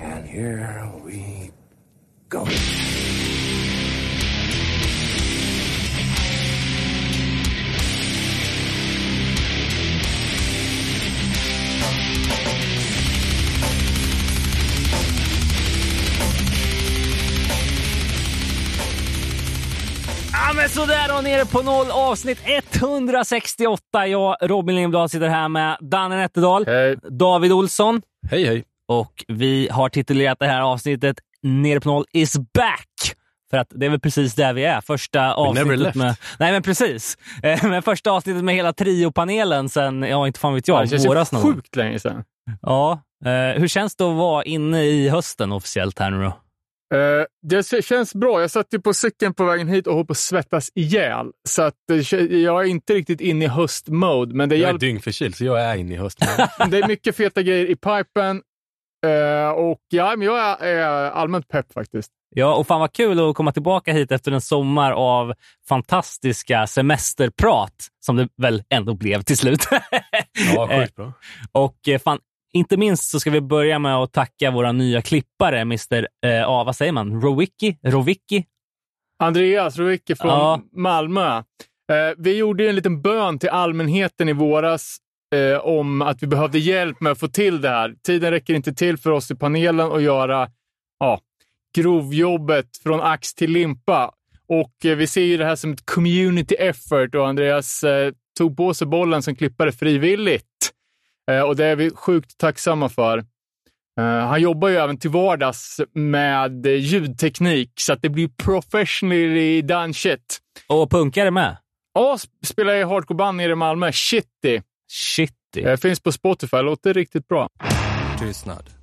And here we go. Ja, men sådär och nere på noll avsnitt 168. Jag, Robin Lindblad, sitter här med Danne Nätterdal, Hej. David Olsson Hej, hej. Och vi har titulerat det här avsnittet Nere på noll is back. För att det är väl precis där vi är. Första avsnittet med... Nej, men precis. Eh, Men första avsnittet med hela triopanelen sen, ja, inte fan vet jag, det känns våras någon sjukt länge sedan. Ja. Eh, hur känns det att vara inne i hösten officiellt här nu då? Eh, det känns bra. Jag satt ju på cykeln på vägen hit och höll på att svettas ihjäl. Så att, jag är inte riktigt inne i höstmode, men det, Jag är hjälper. dyngförkyld, så jag är inne i hösten. det är mycket feta grejer i pipen. Eh, och ja, men jag är, allmänt pepp faktiskt. Ja, och fan vad kul att komma tillbaka hit efter en sommar av fantastiska semesterprat, som det väl ändå blev till slut. Ja, sjukt bra. och eh, fan, inte minst så ska vi börja med att tacka våra nya klippare, Mr. Eh, ja, vad säger man? Rowicki? Rowicki? Andreas Ruicke från Ja. Malmö. Eh, vi gjorde ju en liten bön till allmänheten i våras eh, om att vi behövde hjälp med att få till det här. Tiden räcker inte till för oss i panelen att göra ja, grovjobbet från ax till limpa. Och eh, vi ser ju det här som ett community effort och Andreas eh, tog på sig bollen som klippare frivilligt. Eh, och det är vi sjukt tacksamma för. Eh, han jobbar ju även till vardags med eh, ljudteknik, så att det blir professionally done shit. Och punkare med? Ja, sp- spelar i hardcoreband nere i Malmö. Shitty. Shitty. Eh, finns på Spotify. Låter riktigt bra. Tystnad.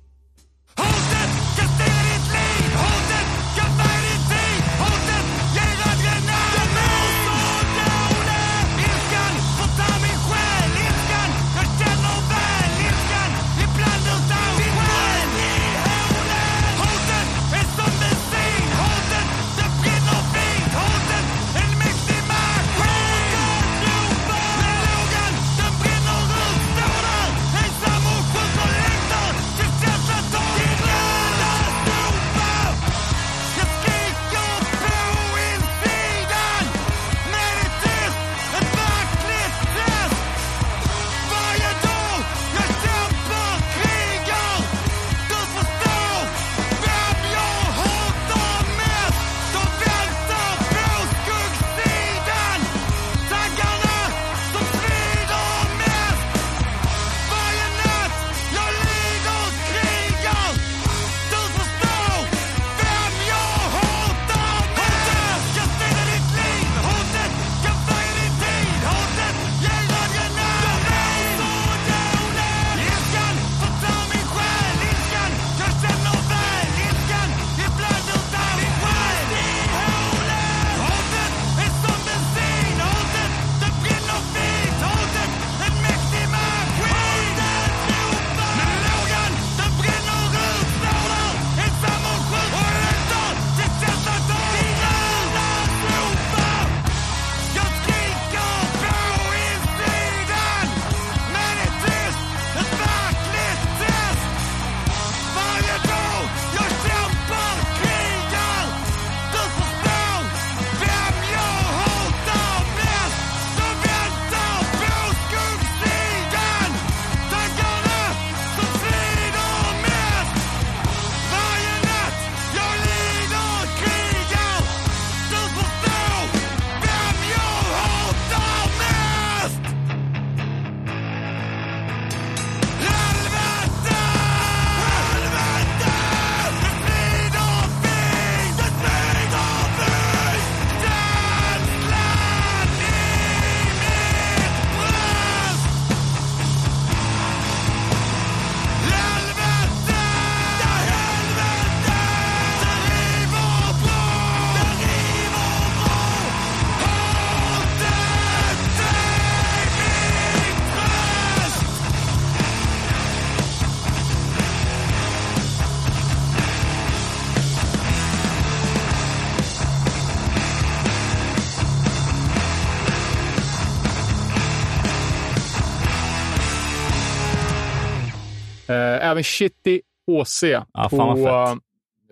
Även Shitty HC Ja, på, eh,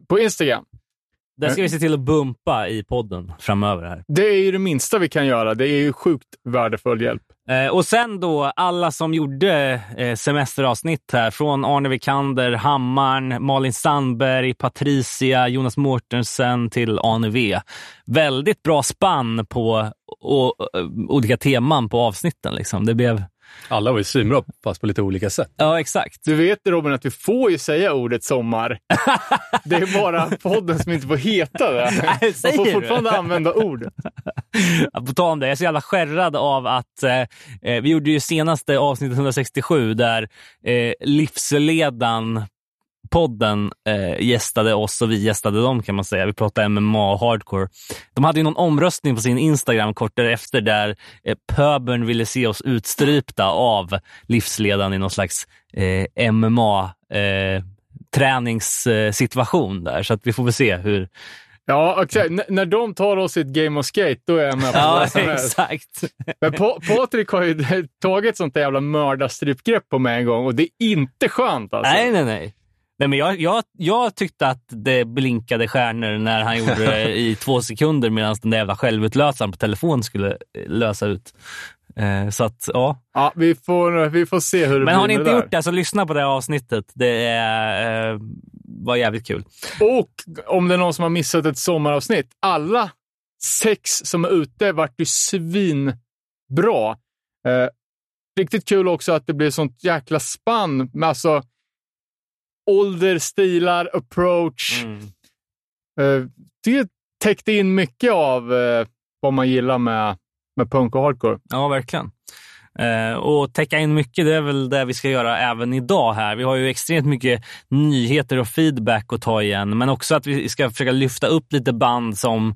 på Instagram. Det ska vi se till att bumpa i podden framöver här. Det är ju det minsta vi kan göra. Det är ju sjukt värdefull hjälp. Eh, och sen då alla som gjorde eh, semesteravsnitt här, från Arne Vikander, Hammarn, Malin Sandberg, Patricia, Jonas Mårtensen till Arne V. Väldigt bra spann på och, och, olika teman på avsnitten. Liksom. Det blev... Alla var ju svinbra, fast på lite olika sätt. Ja, exakt. Du vet Robin att vi får ju säga ordet sommar. Det är bara podden som inte får heta det. Man Säger får du? fortfarande använda ord. På tal om det, jag är så jävla skärrad av att eh, eh, vi gjorde ju senaste avsnittet 167 där eh, Livsledan podden eh, gästade oss och vi gästade dem kan man säga. Vi pratade MMA och hardcore. De hade ju någon omröstning på sin Instagram kort därefter där eh, pöbeln ville se oss utstrypta av Livsledan i någon slags eh, MMA eh, träningssituation där. Så att vi får väl se hur... Ja, exakt. N- när de tar oss i ett game of skate, då är jag med på Ja, vad som helst. exakt. Men pa Patrik har ju tagit sånt där jävla mördarstrypgrepp på mig en gång och det är inte skönt alltså. Nej, nej, nej. Nej, men jag, jag, jag tyckte att det blinkade stjärnor när han gjorde det i två sekunder medan den där jävla självutlösaren på telefon skulle eh, lösa ut. Eh, så att, ja. Ja, vi får, vi får se hur det Men blir har ni inte gjort det så lyssna på det här avsnittet. Det är, eh, var jävligt kul. Och om det är någon som har missat ett sommaravsnitt, alla sex som är ute vart ju svinbra. Eh, riktigt kul också att det blir sånt jäkla spann med alltså ålder, stilar, approach. Mm. Eh, det täckte in mycket av eh, vad man gillar med, med punk och hardcore. Ja, verkligen. Eh, och täcka in mycket, det är väl det vi ska göra även idag här. Vi har ju extremt mycket nyheter och feedback att ta igen, men också att vi ska försöka lyfta upp lite band som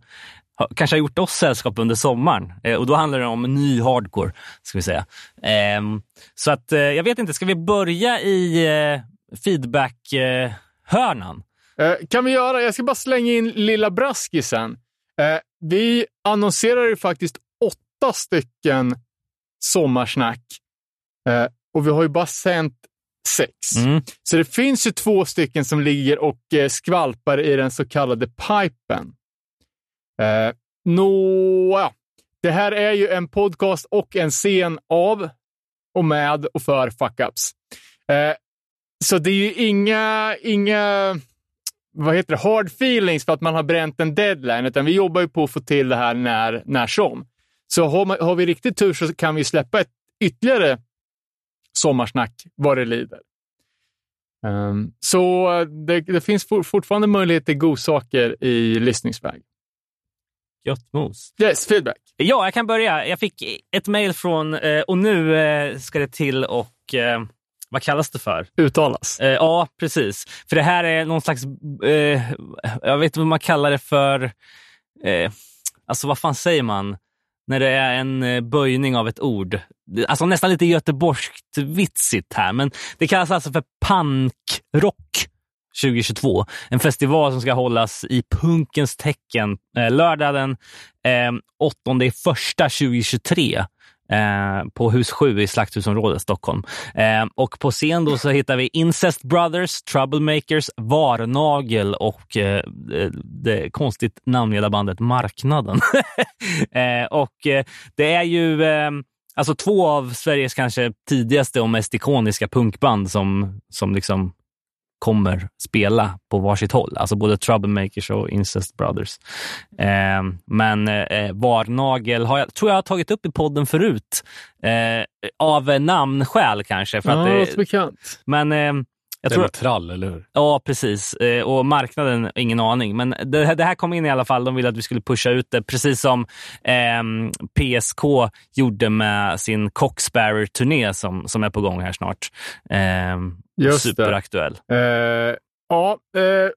kanske har gjort oss sällskap under sommaren. Eh, och då handlar det om ny hardcore, ska vi säga. Ehm, så att, eh, jag vet inte, ska vi börja i feedback-hörnan? Eh, kan vi göra, jag ska bara slänga in lilla braskisen. Eh, vi annonserar ju faktiskt åtta stycken sommarsnack eh, och vi har ju bara sänt sex. Mm. Så det finns ju två stycken som ligger och skvalpar i den så kallade pipen. Eh, Nåja, det här är ju en podcast och en scen av och med och för fuck-ups. Eh, så det är ju inga, inga vad heter det, hard feelings för att man har bränt en deadline, utan vi jobbar ju på att få till det här när, när som. Så har, man, har vi riktigt tur så kan vi släppa ett ytterligare sommarsnack vad det lider. Ehm, så det, det finns for, fortfarande möjlighet till godsaker i lyssningsväg. Gött mos. Yes, feedback. Ja, jag kan börja. Jag fick ett mejl från, eh, och nu eh, ska det till och eh, vad kallas det för? Uttalas. Eh, ja, precis. För det här är någon slags, eh, jag vet inte vad man kallar det för, eh, alltså vad fan säger man? När det är en eh, böjning av ett ord. Alltså nästan lite göteborgskt vitsigt här, men det kallas alltså för punkrock 2022. En festival som ska hållas i punkens tecken eh, lördag den eh, 8 i första 2023 eh, på hus 7 i Slakthusområdet, Stockholm. Eh, och på scen då så hittar vi Incest Brothers, Troublemakers, Varnagel och eh, eh det konstigt namngivna bandet Marknaden. eh, och eh, det är ju eh, alltså två av Sveriges kanske tidigaste och mest ikoniska punkband som, som liksom kommer spela på varsitt håll. Alltså både Troublemakers och Incest Brothers. Eh, men eh, Varnagel har jag, tror jag har tagit upp i podden förut. Eh, av namnskäl kanske. För Ja, att låter bekant. men eh, jag det tror, trall, eller hur? Ja, precis. Eh, Och marknaden, ingen aning. Men det, här- det här kom in i alla fall. De ville att vi skulle pusha ut det, precis som ehm, PSK gjorde med sin Cocksparrow-turné som, som är på gång här snart. Ehm, Just det. superaktuell. Eh, ja, eh,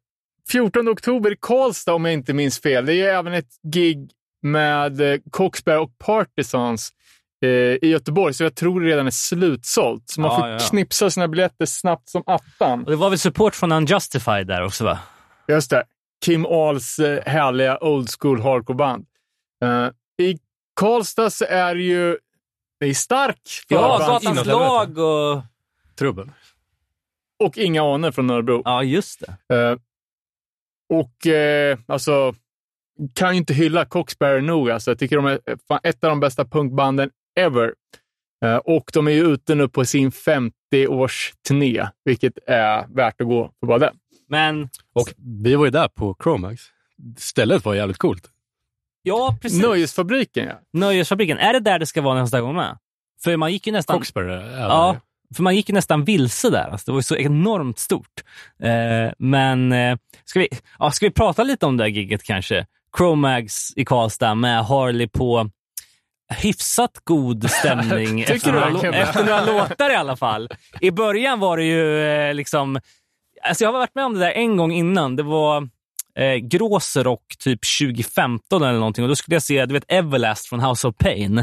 14 oktober i Karlstad om jag inte minns fel. Det är ju även ett gig med eh, Coxberg och Partisans i Göteborg, så jag tror det redan är slutsålt. Så man Ja, får ja. knipsa sina biljetter snabbt som attan. Och det var väl support från Unjustified där också, va? Just det. Kim Ahls härliga old school hardcore-band. I Karlstad så är det ju det är stark Ja. Gatans lag och... Trubbel. Och inga aner från Örebro. Ja, just det. Eh, och eh, alltså, kan ju inte hylla Coxberry nog. Alltså. Jag tycker de är fan ett av de bästa punkbanden ever. Eh, och de är ju ute nu på sin 50-årsturné, vilket är värt att gå för bara det. Men Och vi var ju där på Chromax. Stället var jävligt coolt. ja, precis. Nöjesfabriken, ja. Nöjesfabriken. Är det där det ska vara nästa gång med? För man gick ju nästan... Coxbury är Ja. För man gick ju nästan vilse där. Alltså, det var ju så enormt stort. Eh, men eh, ska, vi, ja, ska vi prata lite om det här gigget kanske? Chromags i Karlstad med Harley på hyfsat god stämning efter, några, efter några låtar i alla fall. I början var det ju eh, liksom... Alltså jag har varit med om det där en gång innan. Det var eh, Gråserock typ 2015 eller någonting och då skulle jag se du vet Everlast från House of Pain.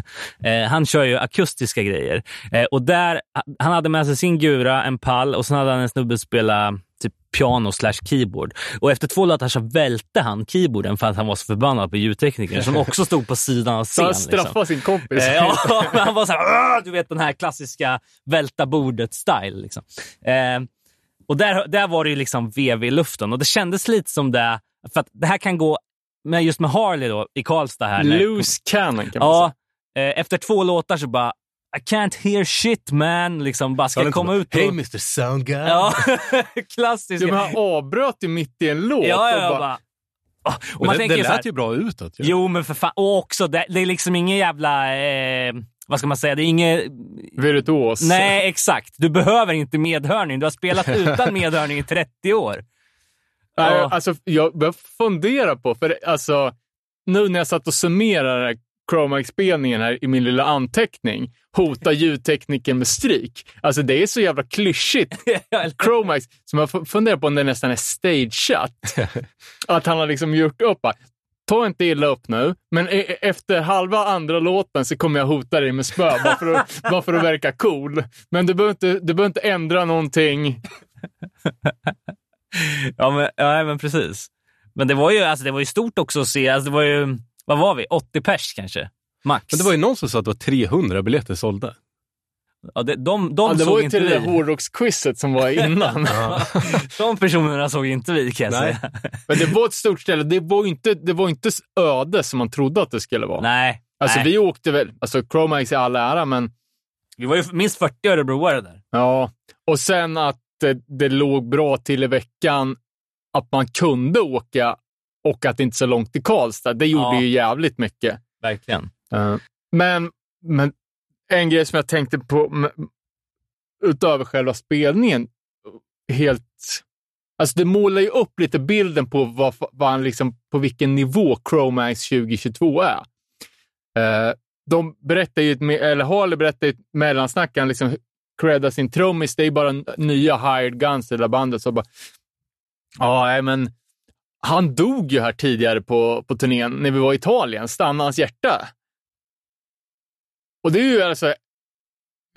Eh, han kör ju akustiska grejer. Eh, och där, Han hade med sig sin gura, en pall och sen hade han en snubbe spela typ piano slash keyboard. Och efter två låtar så välte han keyboarden för att han var så förbannad på ljudteknikern som också stod på sidan av Så scen. han straffar sin kompis. Eh, ja, han var så här, du vet den här klassiska välta bordet-style. Liksom. Eh, och där, där var det ju liksom vev i luften och det kändes lite som det, för att det här kan gå, med just med Harley då, i Karlstad här. Loose cannon kan man Ja, eh, efter två låtar så bara, I can't hear shit man, liksom bara ska komma ut och... Hey Mr Sound Guy. Ja, säga. klassiska. Ja, men han avbröt ju mitt i en låt. ja, ja, och ja, bara. Ah, Och Men man det, tänker det ju så här, lät ju bra utåt. ju. Jo, men för fan. Och också, det, det är liksom ingen jävla... Eh, vad ska man säga? Det är inget... virtuos. Nej, exakt. Du behöver inte medhörning. Du har spelat utan medhörning i 30 år. Ja. Alltså, jag börjar fundera på, för alltså, nu när jag satt och summerade den här i min lilla anteckning, hota ljudtekniken med stryk. Alltså det är så jävla klyschigt. Chromax, som jag funderar på om det nästan är stageat. Att han har liksom gjort upp Ta inte illa upp nu, men e- efter halva andra låten så kommer jag hota dig med spö bara för att, bara för att verka cool. Men du behöver inte, du behöver inte ändra någonting. ja, men, ja, men precis. Men det var ju, alltså, det var ju stort också att se. Alltså, det var ju, vad var vi? 80 pers kanske? Max. Men det var ju någon som sa att det var 300 biljetter sålda. Ja, det, de de Ja, det såg var ju inte till det vi. där hårdrocksquizet som var innan. De personerna såg inte vi kan jag säga. Men det var ett stort ställe. Det var inte, det var inte öde som man trodde att det skulle vara. Nej. Alltså nej. vi åkte väl, alltså Chromax i all ära, men vi var ju minst 40 örebroare där. ja. Och sen att det, det låg bra till i veckan, att man kunde åka och att det inte är så långt till Karlstad. Det gjorde Ja. ju jävligt mycket. Verkligen. Eh, Men, men en grej som jag tänkte på utöver själva spelningen, helt... Alltså det målar ju upp lite bilden på vad, vad han liksom, på vilken nivå Chromax 2022 är. Eh, de berättar ju, ett eller Harley berättar ju ett mellansnack, han liksom creddar sin trummis, det är bara nya hired guns i det där bandet. Så bara, ja, men han dog ju här tidigare på, på turnén när vi var i Italien, stannade hans hjärta. Och det är ju alltså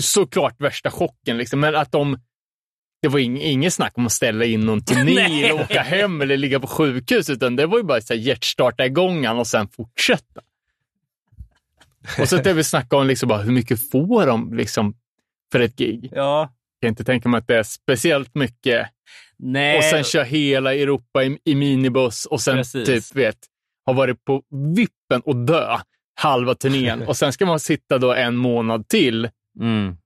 såklart värsta chocken, liksom. men att de det var ing, inget snack om att ställa in någon turné eller åka hem eller ligga på sjukhus, utan det var ju bara så här hjärtstarta igång och sen fortsätta. Och så det vi snacka om liksom bara, hur mycket får de liksom för ett gig? Ja. Jag kan inte tänka mig att det är speciellt mycket. Nej. Och sen kör hela Europa i, i minibuss och sen Precis. typ, vet, har varit på vippen och dö halva turnén. och sen ska man sitta då en månad till. Mm.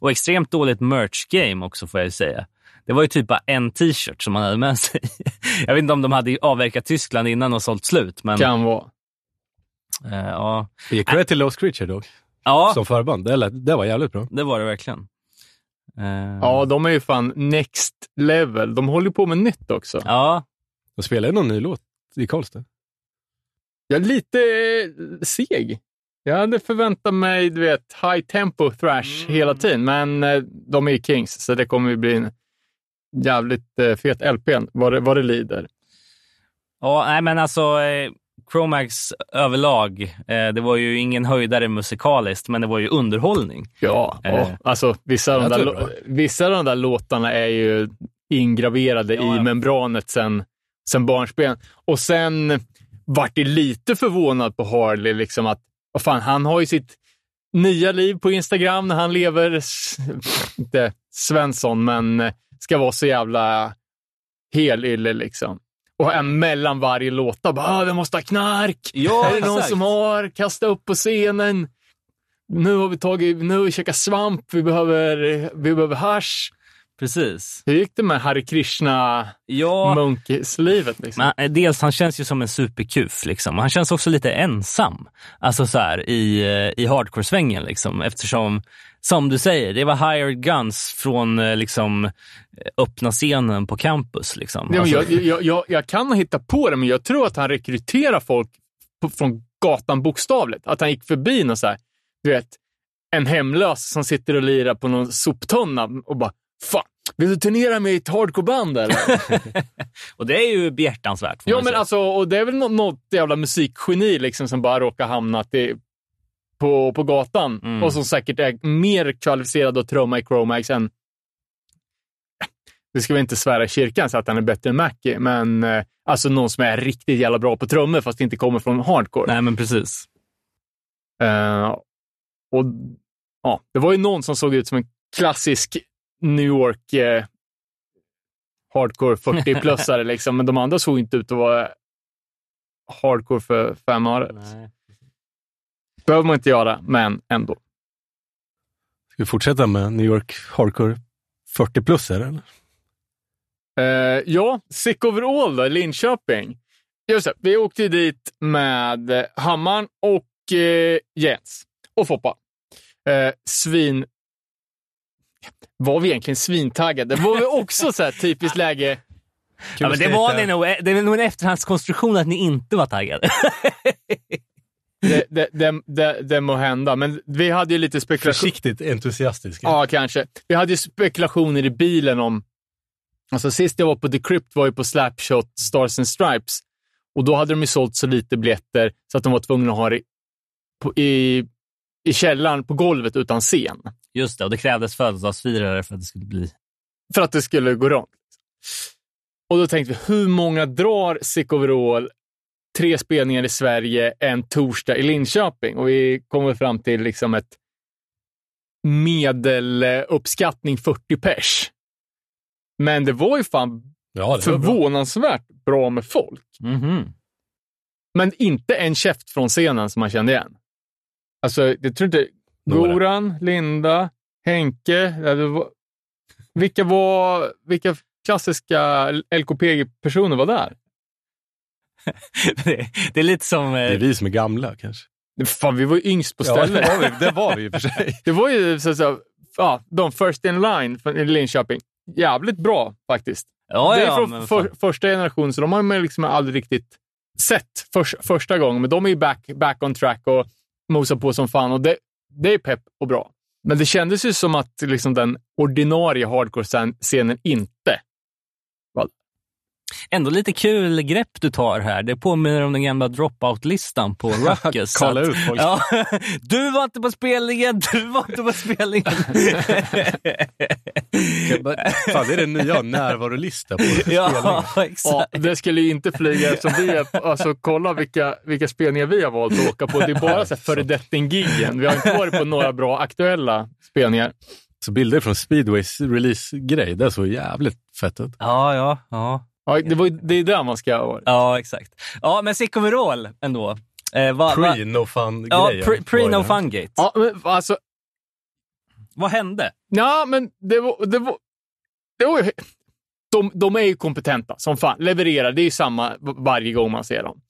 Och extremt dåligt merch-game också får jag ju säga. Det var ju typ bara en t-shirt som man hade med sig. Jag vet inte om de hade avverkat Tyskland innan och sålt slut, men Kan vara. eh, ja. Ge cred till Lost Creature dock, ja, som förband. Det, lät, det var jävligt bra. det var det verkligen. Eh, Ja, de är ju fan next level. De håller ju på med nytt också. ja, De spelade någon ny låt i Karlstad. Jag är lite eh, seg. Jag hade förväntat mig, du vet, high tempo thrash Mm. hela tiden, men eh, de är Kings, så det kommer ju bli en jävligt eh, fet LP vad det, vad det lider. ja, nej men alltså eh, Chromax överlag, eh, det var ju ingen höjdare musikaliskt, men det var ju underhållning. Ja, Eh. och, alltså vissa av, de där, vissa av de där låtarna är ju ingraverade Ja, i ja. membranet sen, sen barnsben. Och sen vart lite förvånad på Harley, liksom att vad fan, han har ju sitt nya liv på Instagram när han lever, inte Svensson, men eh, ska vara så jävla helylle liksom. Och en mellan varje låta bara, ah, vi måste ha knark. Ja, är det någon som har? Kasta upp på scenen. Nu har vi tagit, nu har vi käkat svamp, vi behöver, vi behöver hasch. Precis. Hur gick det med Hare Krishna Ja, munkislivet? Liksom? men, eh, dels han känns ju som en superkuf. Liksom. Han känns också lite ensam alltså så här, i, eh, i hardcore-svängen. Liksom. Eftersom, som du säger, det var hired guns från eh, liksom, öppna scenen på campus. Liksom. Ja, Alltså, jag, jag, jag, jag kan hitta på det, men jag tror att han rekryterar folk på, från gatan bokstavligt. Att han gick förbi någon så här, du vet, en hemlös som sitter och lirar på någon soptunna och bara “Fan, vill du turnera med ett hardcoreband eller?” och det är ju behjärtansvärt. Ja, men säga. alltså, och det är väl något, något jävla musikgeni liksom, som bara råkar hamna till, på, på gatan Mm. och som säkert är mer kvalificerad att trumma i Chromax än... Det ska vi inte svära i kyrkan så att han är bättre än Mackie, men eh, alltså någon som är riktigt jävla bra på trummor fast inte kommer från hardcore. Nej, men precis. Eh, och ja, Det var ju någon som såg ut som en klassisk New York eh, hardcore 40-plussare, liksom, men de andra såg inte ut att vara hardcore för fem öre. Behöver man inte göra, men ändå. Ska vi fortsätta med New York Hardcore 40 plus eller? Eh, ja, Sick Overall då, Linköping. Just det, vi åkte dit med Hammaren och eh, Jens och Foppa. Eh, svin... Var vi egentligen svintaggade? Var vi också så här typiskt läge? Ja, men det, var ni nog, det är nog en efterhandskonstruktion att ni inte var taggade. Det, det, det, det, det må hända, men vi hade ju lite spekulation. Försiktigt entusiastisk. Ja, kanske. Vi hade ju spekulationer i bilen om... Alltså sist jag var på The Crypt var ju på Slapshot Stars and Stripes. Och då hade de ju sålt så lite biljetter så att de var tvungna att ha det på, i, i källaren på golvet utan scen. Just det, och det krävdes födelsedagsfirare för att det skulle bli... För att det skulle gå runt. Och då tänkte vi, hur många drar Sick Overall tre spelningar i Sverige en torsdag i Linköping? Och vi kommer fram till liksom ett medeluppskattning 40 pers. Men det var ju fan Ja, var bra. förvånansvärt bra med folk. Mhm. Men inte en käft från scenen som man kände igen. Alltså, jag tror inte... Goran, Linda, Henke. ja, var, vilka var... Vilka klassiska LKPG-personer var där? det, det är lite som... Det är Eh, vi som är gamla kanske. Fan, vi var ju yngst på Ja, stället. det var vi, det var vi i och för sig. Det var ju så, så, ja, de first in line i Linköping. Jävligt bra faktiskt. ja, det är ja, från för, första generationen, så de har man liksom aldrig riktigt sett förs, första gången. Men de är ju back, back on track och mosar på som fan. Och det, det är pepp och bra. Men det kändes ju som att liksom den ordinarie hardcore-scenen inte Ändå lite kul grepp du tar här. Det påminner om den gamla dropout-listan på Ruckus. Kalla att- ut folk. Ja, du var inte på spelningen, du var inte på spelningen. Fan, det är den nya närvarolista på ja, spelningen. Ja, exakt. det skulle ju inte flyga eftersom vi är, alltså kolla vilka, vilka spelningar vi har valt att åka på. Det är bara föredetting-giggen. Vi har inte varit på några bra aktuella spelningar. Så bilder från Speedways release-grej, det såg jävligt fett ut. Ja, ja, ja. Ja, det, var, det är där man ska vara. Ja, exakt. Ja, men sick overall ändå. Eh, va, va, Pre-no fun-grejen. ja, pre, pre no det. fungate. Ja, men alltså, Vad hände? ja, men det var... Det var, det var de, de är ju kompetenta som fan. Levererar, det är ju samma varje gång man ser dem.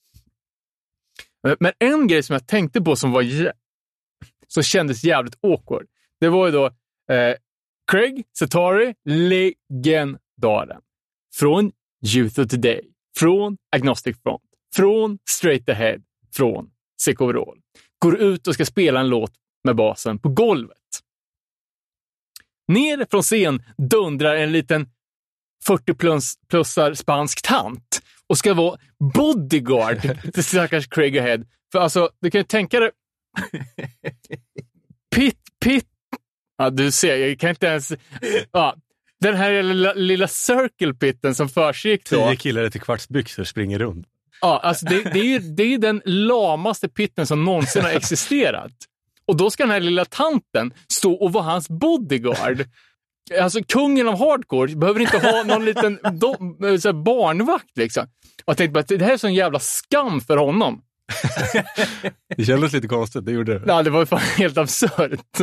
Men- Men en grej som jag tänkte på som var som kändes jävligt awkward. Det var ju då eh, Craig Setari, legendaren. Från Youth of Today, från Agnostic Front, från Straight Ahead, från Sick Overall. Går ut och ska spela en låt med basen på golvet. Ner från scen dundrar en liten 40-plussar spansk tant och ska vara bodyguard till stackars Craig Ahead. För alltså, du kan ju tänka dig... Pitt, pitt... Ja, du ser, jag kan inte ens... Ja, den här lilla, lilla circle pitten som försiggick då. Tio killar i kvartsbyxor springer runt. Ja, alltså det, det, är ju, det är den lamaste pitten som någonsin har existerat. Och då ska den här lilla tanten stå och vara hans bodyguard. alltså kungen av hardcore behöver inte ha någon liten do, så barnvakt liksom. Och jag tänkte bara, att det här är sån jävla skam för honom. Det kändes lite konstigt, det gjorde det. Ja, det var fan helt absurt.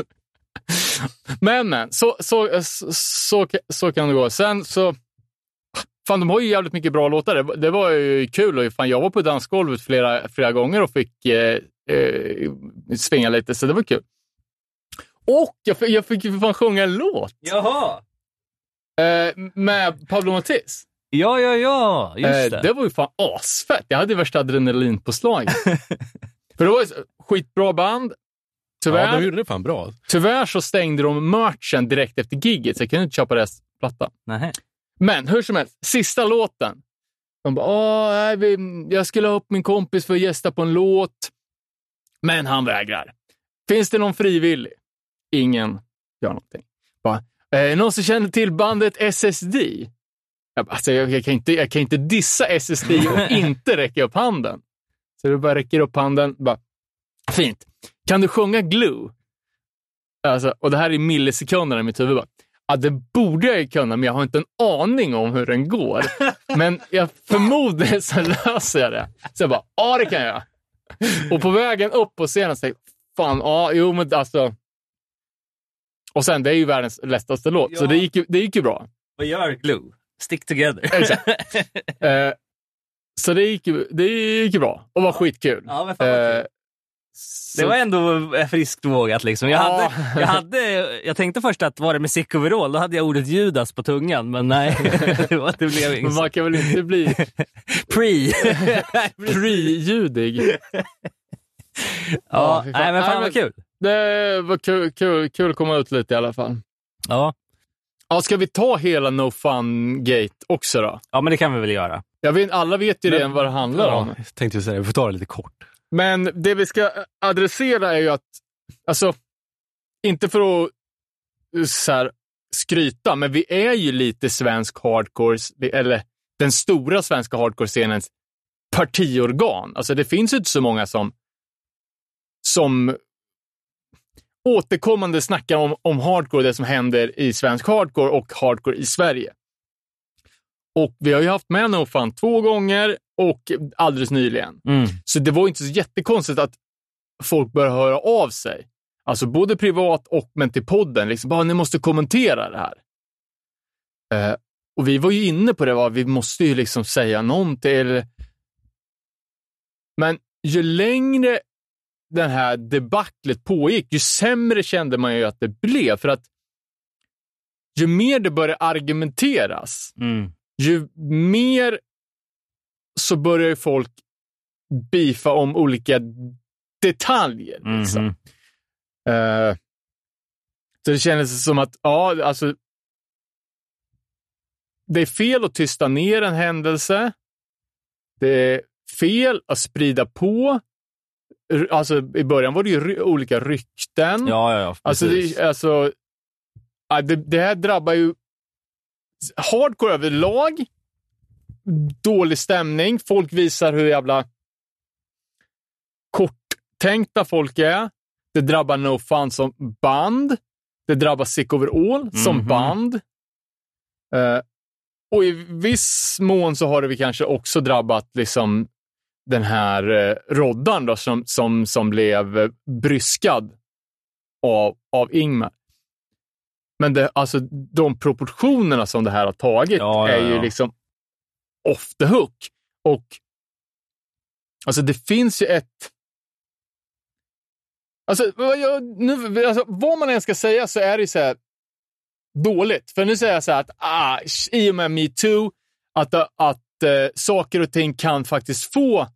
Men, men, så, så, så, så, så kan det gå. Sen så, fan de har ju jävligt mycket bra låtar. Det, det var ju kul. Och fan, jag var på dansgolvet flera, flera gånger och fick eh, eh, svinga lite, så det var kul. Och jag, fick- jag fick ju fan sjunga en låt Jaha! eh, med Pablo Matiz. Ja, ja, ja. Just Eh, det. det var ju fan asfett. Jag hade värsta adrenalinpåslaget. För det var ju så- skitbra band. Tyvärr, Ja, de gjorde det fan bra. tyvärr så stängde de merchen direkt efter gigget, så jag kunde inte köpa deras platta. Nähä. Men hur som helst, sista låten. De bara, Åh, nej, vi, jag skulle ha upp min kompis för att gästa på en låt. Men han vägrar. Finns det någon frivillig? Ingen gör någonting. Bara, eh, någon som känner till bandet SSD? Jag, bara, alltså, jag, jag, kan inte, jag kan inte dissa SSD och inte räcka upp handen. Så du bara räcker upp handen. Bara, Fint. Kan du sjunga Glue? Alltså, och det här är millisekunder i mitt huvud. Bara, Ja, det borde jag ju kunna, men jag har inte en aning om hur den går. Men jag förmodar så löser jag det. Så jag bara, ja det kan jag. Och på vägen upp på scenen så jag, fan, ja, jo men alltså. Och sen, det är ju världens lättaste låt, så Ja. det gick, ju, det gick ju bra. Vad gör Glue? Stick together. Exakt. Eh, så det gick, det gick ju bra och var skitkul. Ja, men fan vad Eh, Det var ändå friskt vågat. Liksom. Jag, Ja. hade, jag, hade, jag tänkte först att var det musikoverall, då hade jag ordet Judas på tungan. Men nej, det, var, det blev inget. man kan väl inte bli Pre. pre-ljudig? ja, fan. nej, men fan Nej, vad kul. Det var kul, kul, kul att komma ut lite i alla fall. Ja. Ja, ska vi ta hela No Fun-gate också då? ja, men det kan vi väl göra. Jag vet, alla vet ju Men- redan vad det handlar om. Ja, jag tänkte säga det, vi får ta det lite kort. Men det vi ska adressera är ju att, alltså, inte för att eh, så här, skryta, men vi är ju lite svensk hardcore, eller den stora svenska hardcore-scenens partiorgan. Alltså det finns ju inte så många som, som återkommande snackar om, om hardcore, det som händer i svensk hardcore och hardcore i Sverige. Och vi har ju haft med No Fun två gånger och alldeles nyligen. Mm. Så det var inte så jättekonstigt att folk började höra av sig. Alltså både privat och men till podden. Liksom, bara, ni måste kommentera det här. Eh, och vi var ju inne på det, va? vi måste ju liksom säga någonting. Eller... Men ju längre det här debaclet pågick, ju sämre kände man ju att det blev. För att ju mer det började argumenteras, Mm. Ju mer så börjar ju folk beefa om olika detaljer. Liksom. Mhm. Eh, så det kändes som att, ja, alltså. Det är fel att tysta ner en händelse. Det är fel att sprida på. Alltså, I början var det ju ry- olika rykten. Ja, ja, ja. Alltså, precis. det, alltså det, det här drabbar ju hardcore överlag. Dålig stämning. Folk visar hur jävla korttänkta folk är. Det drabbar No Fun som band. Det drabbar Sick Overall som Mhm. band. Eh, och i viss mån så har det vi kanske också drabbat liksom den här eh, Roddan då, som, som, som blev eh, bryskad av, av Ingmar. Men det, alltså, de proportionerna som det här har tagit Ja, ja, är ju ja. liksom off the hook. Och alltså det finns ju ett... Alltså, jag, nu, alltså, vad man än ska säga så är det ju så här dåligt. För nu säger jag så här att ah, i och med metoo, att, att eh, saker och ting kan faktiskt få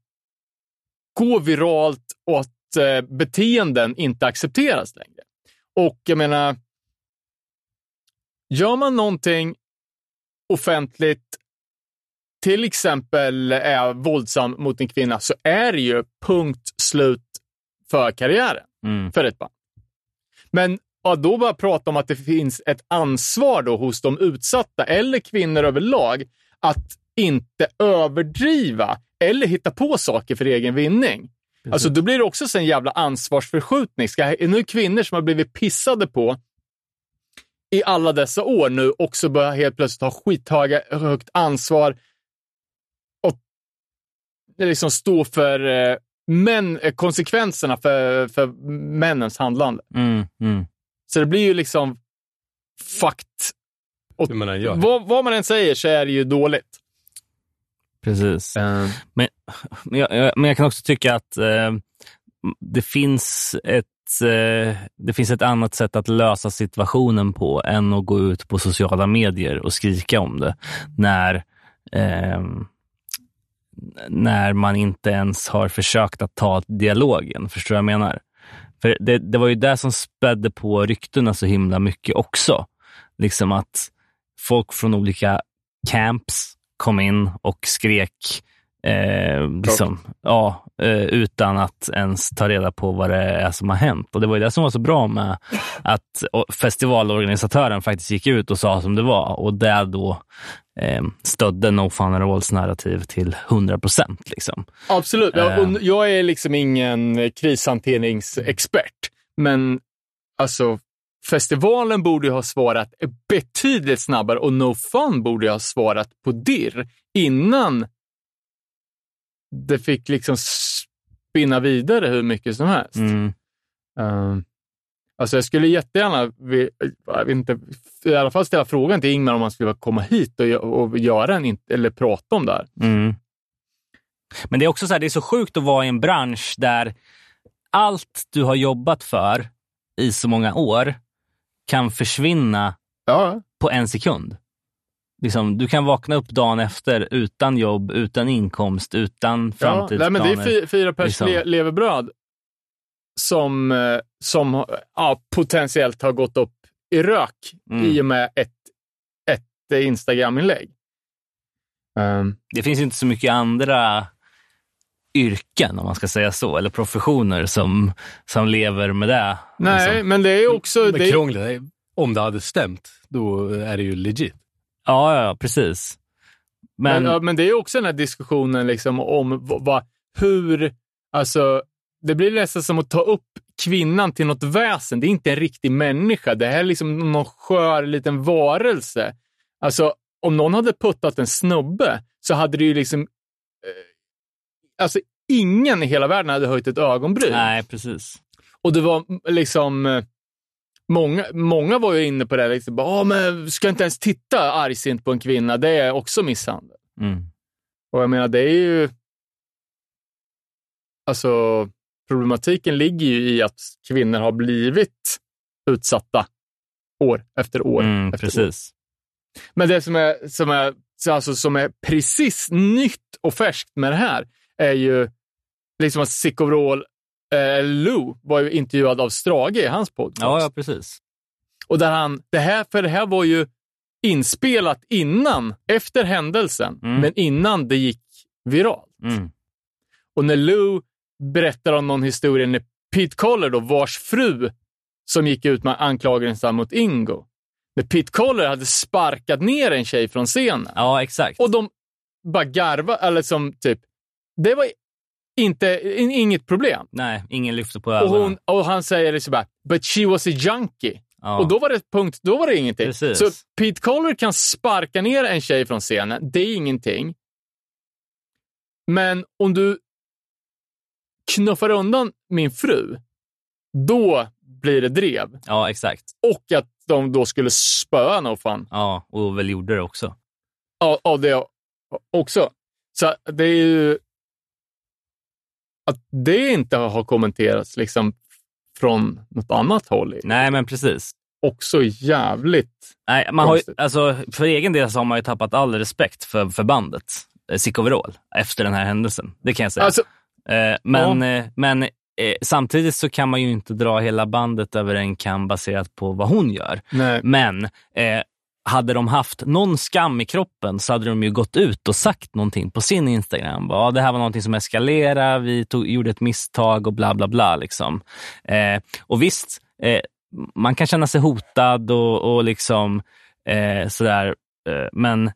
gå viralt och att eh, beteenden inte accepteras längre. Och jag menar, gör man någonting offentligt, till exempel är våldsam mot en kvinna, så är det ju punkt slut för karriären Mm. för ett band. Men att då bara prata om att det finns ett ansvar då hos de utsatta eller kvinnor överlag att inte överdriva eller hitta på saker för egen vinning. Alltså då blir det också så en jävla ansvarsförskjutning. Ska, nu kvinnor som har blivit pissade på i alla dessa år nu också börjar helt plötsligt ha skithöga, högt ansvar och liksom stå för eh, män, eh, konsekvenserna för, för männens handlande. Mm, mm. Så det blir ju liksom fucked. Hur man. Vad, vad man än säger så är det ju dåligt. Precis. Men, men, jag, jag, men jag kan också tycka att eh, det, finns ett, eh, det finns ett annat sätt att lösa situationen på än att gå ut på sociala medier och skrika om det. När, eh, när man inte ens har försökt att ta dialogen. Förstår du vad jag menar? För det, det var ju det som spädde på ryktena så himla mycket också. Liksom att folk från olika camps kom in och skrek eh, liksom, ja, eh, utan att ens ta reda på vad det är som har hänt. Och Det var ju det som var så bra med att festivalorganisatören faktiskt gick ut och sa som det var och det då eh, stödde No Fun at Alls narrativ till 100 procent. Liksom. Absolut. Ja, Eh. jag är liksom ingen krishanteringsexpert, men alltså festivalen borde ju ha svarat betydligt snabbare och No Fun borde ju ha svarat på dirr innan det fick liksom spinna vidare hur mycket som helst. Mm. Um, alltså jag skulle jättegärna, jag inte, i alla fall ställa frågan till Ingmar om han skulle komma hit och, och göra en, eller prata om det här. Mm. Men det är också så här, det är så sjukt att vara i en bransch där allt du har jobbat för i så många år kan försvinna Ja, på en sekund. Liksom, du kan vakna upp dagen efter utan jobb, utan inkomst, utan ja framtidsplaner. nej, men det är fy, fyra pers liksom. le, levebröd som, eh, som ja, potentiellt har gått upp i rök Mm. i och med ett, ett eh, Instagram-inlägg. Um, det finns inte så mycket andra yrken, om man ska säga så, eller professioner som, som lever med det. nej, liksom. men det är också... Men Det, krångligt, om det hade stämt, då är det ju legit. Ja, ja, precis. Men, Men, men det är också den här diskussionen liksom om vad, vad, hur, alltså, det blir nästan som att ta upp kvinnan till något väsen. Det är inte en riktig människa. Det här är liksom någon skör liten varelse. Alltså, om någon hade puttat en snubbe så hade det ju liksom, eh, alltså ingen i hela världen hade höjt ett ögonbryn. nej, precis. Och det var mm, liksom, eh, många, många var ju inne på det, liksom, bara, "Ah, men ska inte ens titta argsint på en kvinna, det är också misshandel. Mm. Och jag menar, det är ju... Alltså, problematiken ligger ju i att kvinnor har blivit utsatta år efter år. Mm, efter år. precis. Men det som är, som, är, så alltså, som är precis nytt och färskt med det här är ju liksom att Sikovrol eh, Lou var ju intervjuad av Strage i hans podcast. Ja, ja, precis. Och där han, det här, för det här var ju inspelat innan, efter händelsen, Mm. men innan det gick viralt. Mm. Och när Lou berättar om någon historia när Pete Collar, då, vars fru, som gick ut med anklagelser mot Ingo, när Pete Collar hade sparkat ner en tjej från scenen Ja, exakt. och de bara garva eller som typ, det var inte, in- inget problem. Nej, ingen lyfter på Och, ögonen. hon, och han säger liksom bara, but she was a junkie. ja. Och då var det punkt, då var det ingenting. Precis. Så Pete Collar kan sparka ner en tjej från scenen, det är ingenting. Men om du knuffar undan min fru, då blir det drev. ja, exakt. Och att de då skulle spöa no fan Ja, och väl gjorde det också. av, av det också. Så det är ju... Att det inte har kommenterats liksom från något annat håll Nej, men precis. också jävligt... Nej, man har ju, alltså, för egen del så har man ju tappat all respekt för, för bandet, eh, Sick Overall, efter den här händelsen. Det kan jag säga. Alltså, Eh, men eh, men eh, samtidigt så kan man ju inte dra hela bandet över en kam baserat på vad hon gör. nej. Men hade de haft någon skam i kroppen så hade de ju gått ut och sagt någonting på sin Instagram. Bara, Ja, det här var någonting som eskalerade, vi tog, gjorde ett misstag och bla bla bla. Liksom. Eh, och visst, eh, man kan känna sig hotad och, och liksom eh, sådär. Eh, men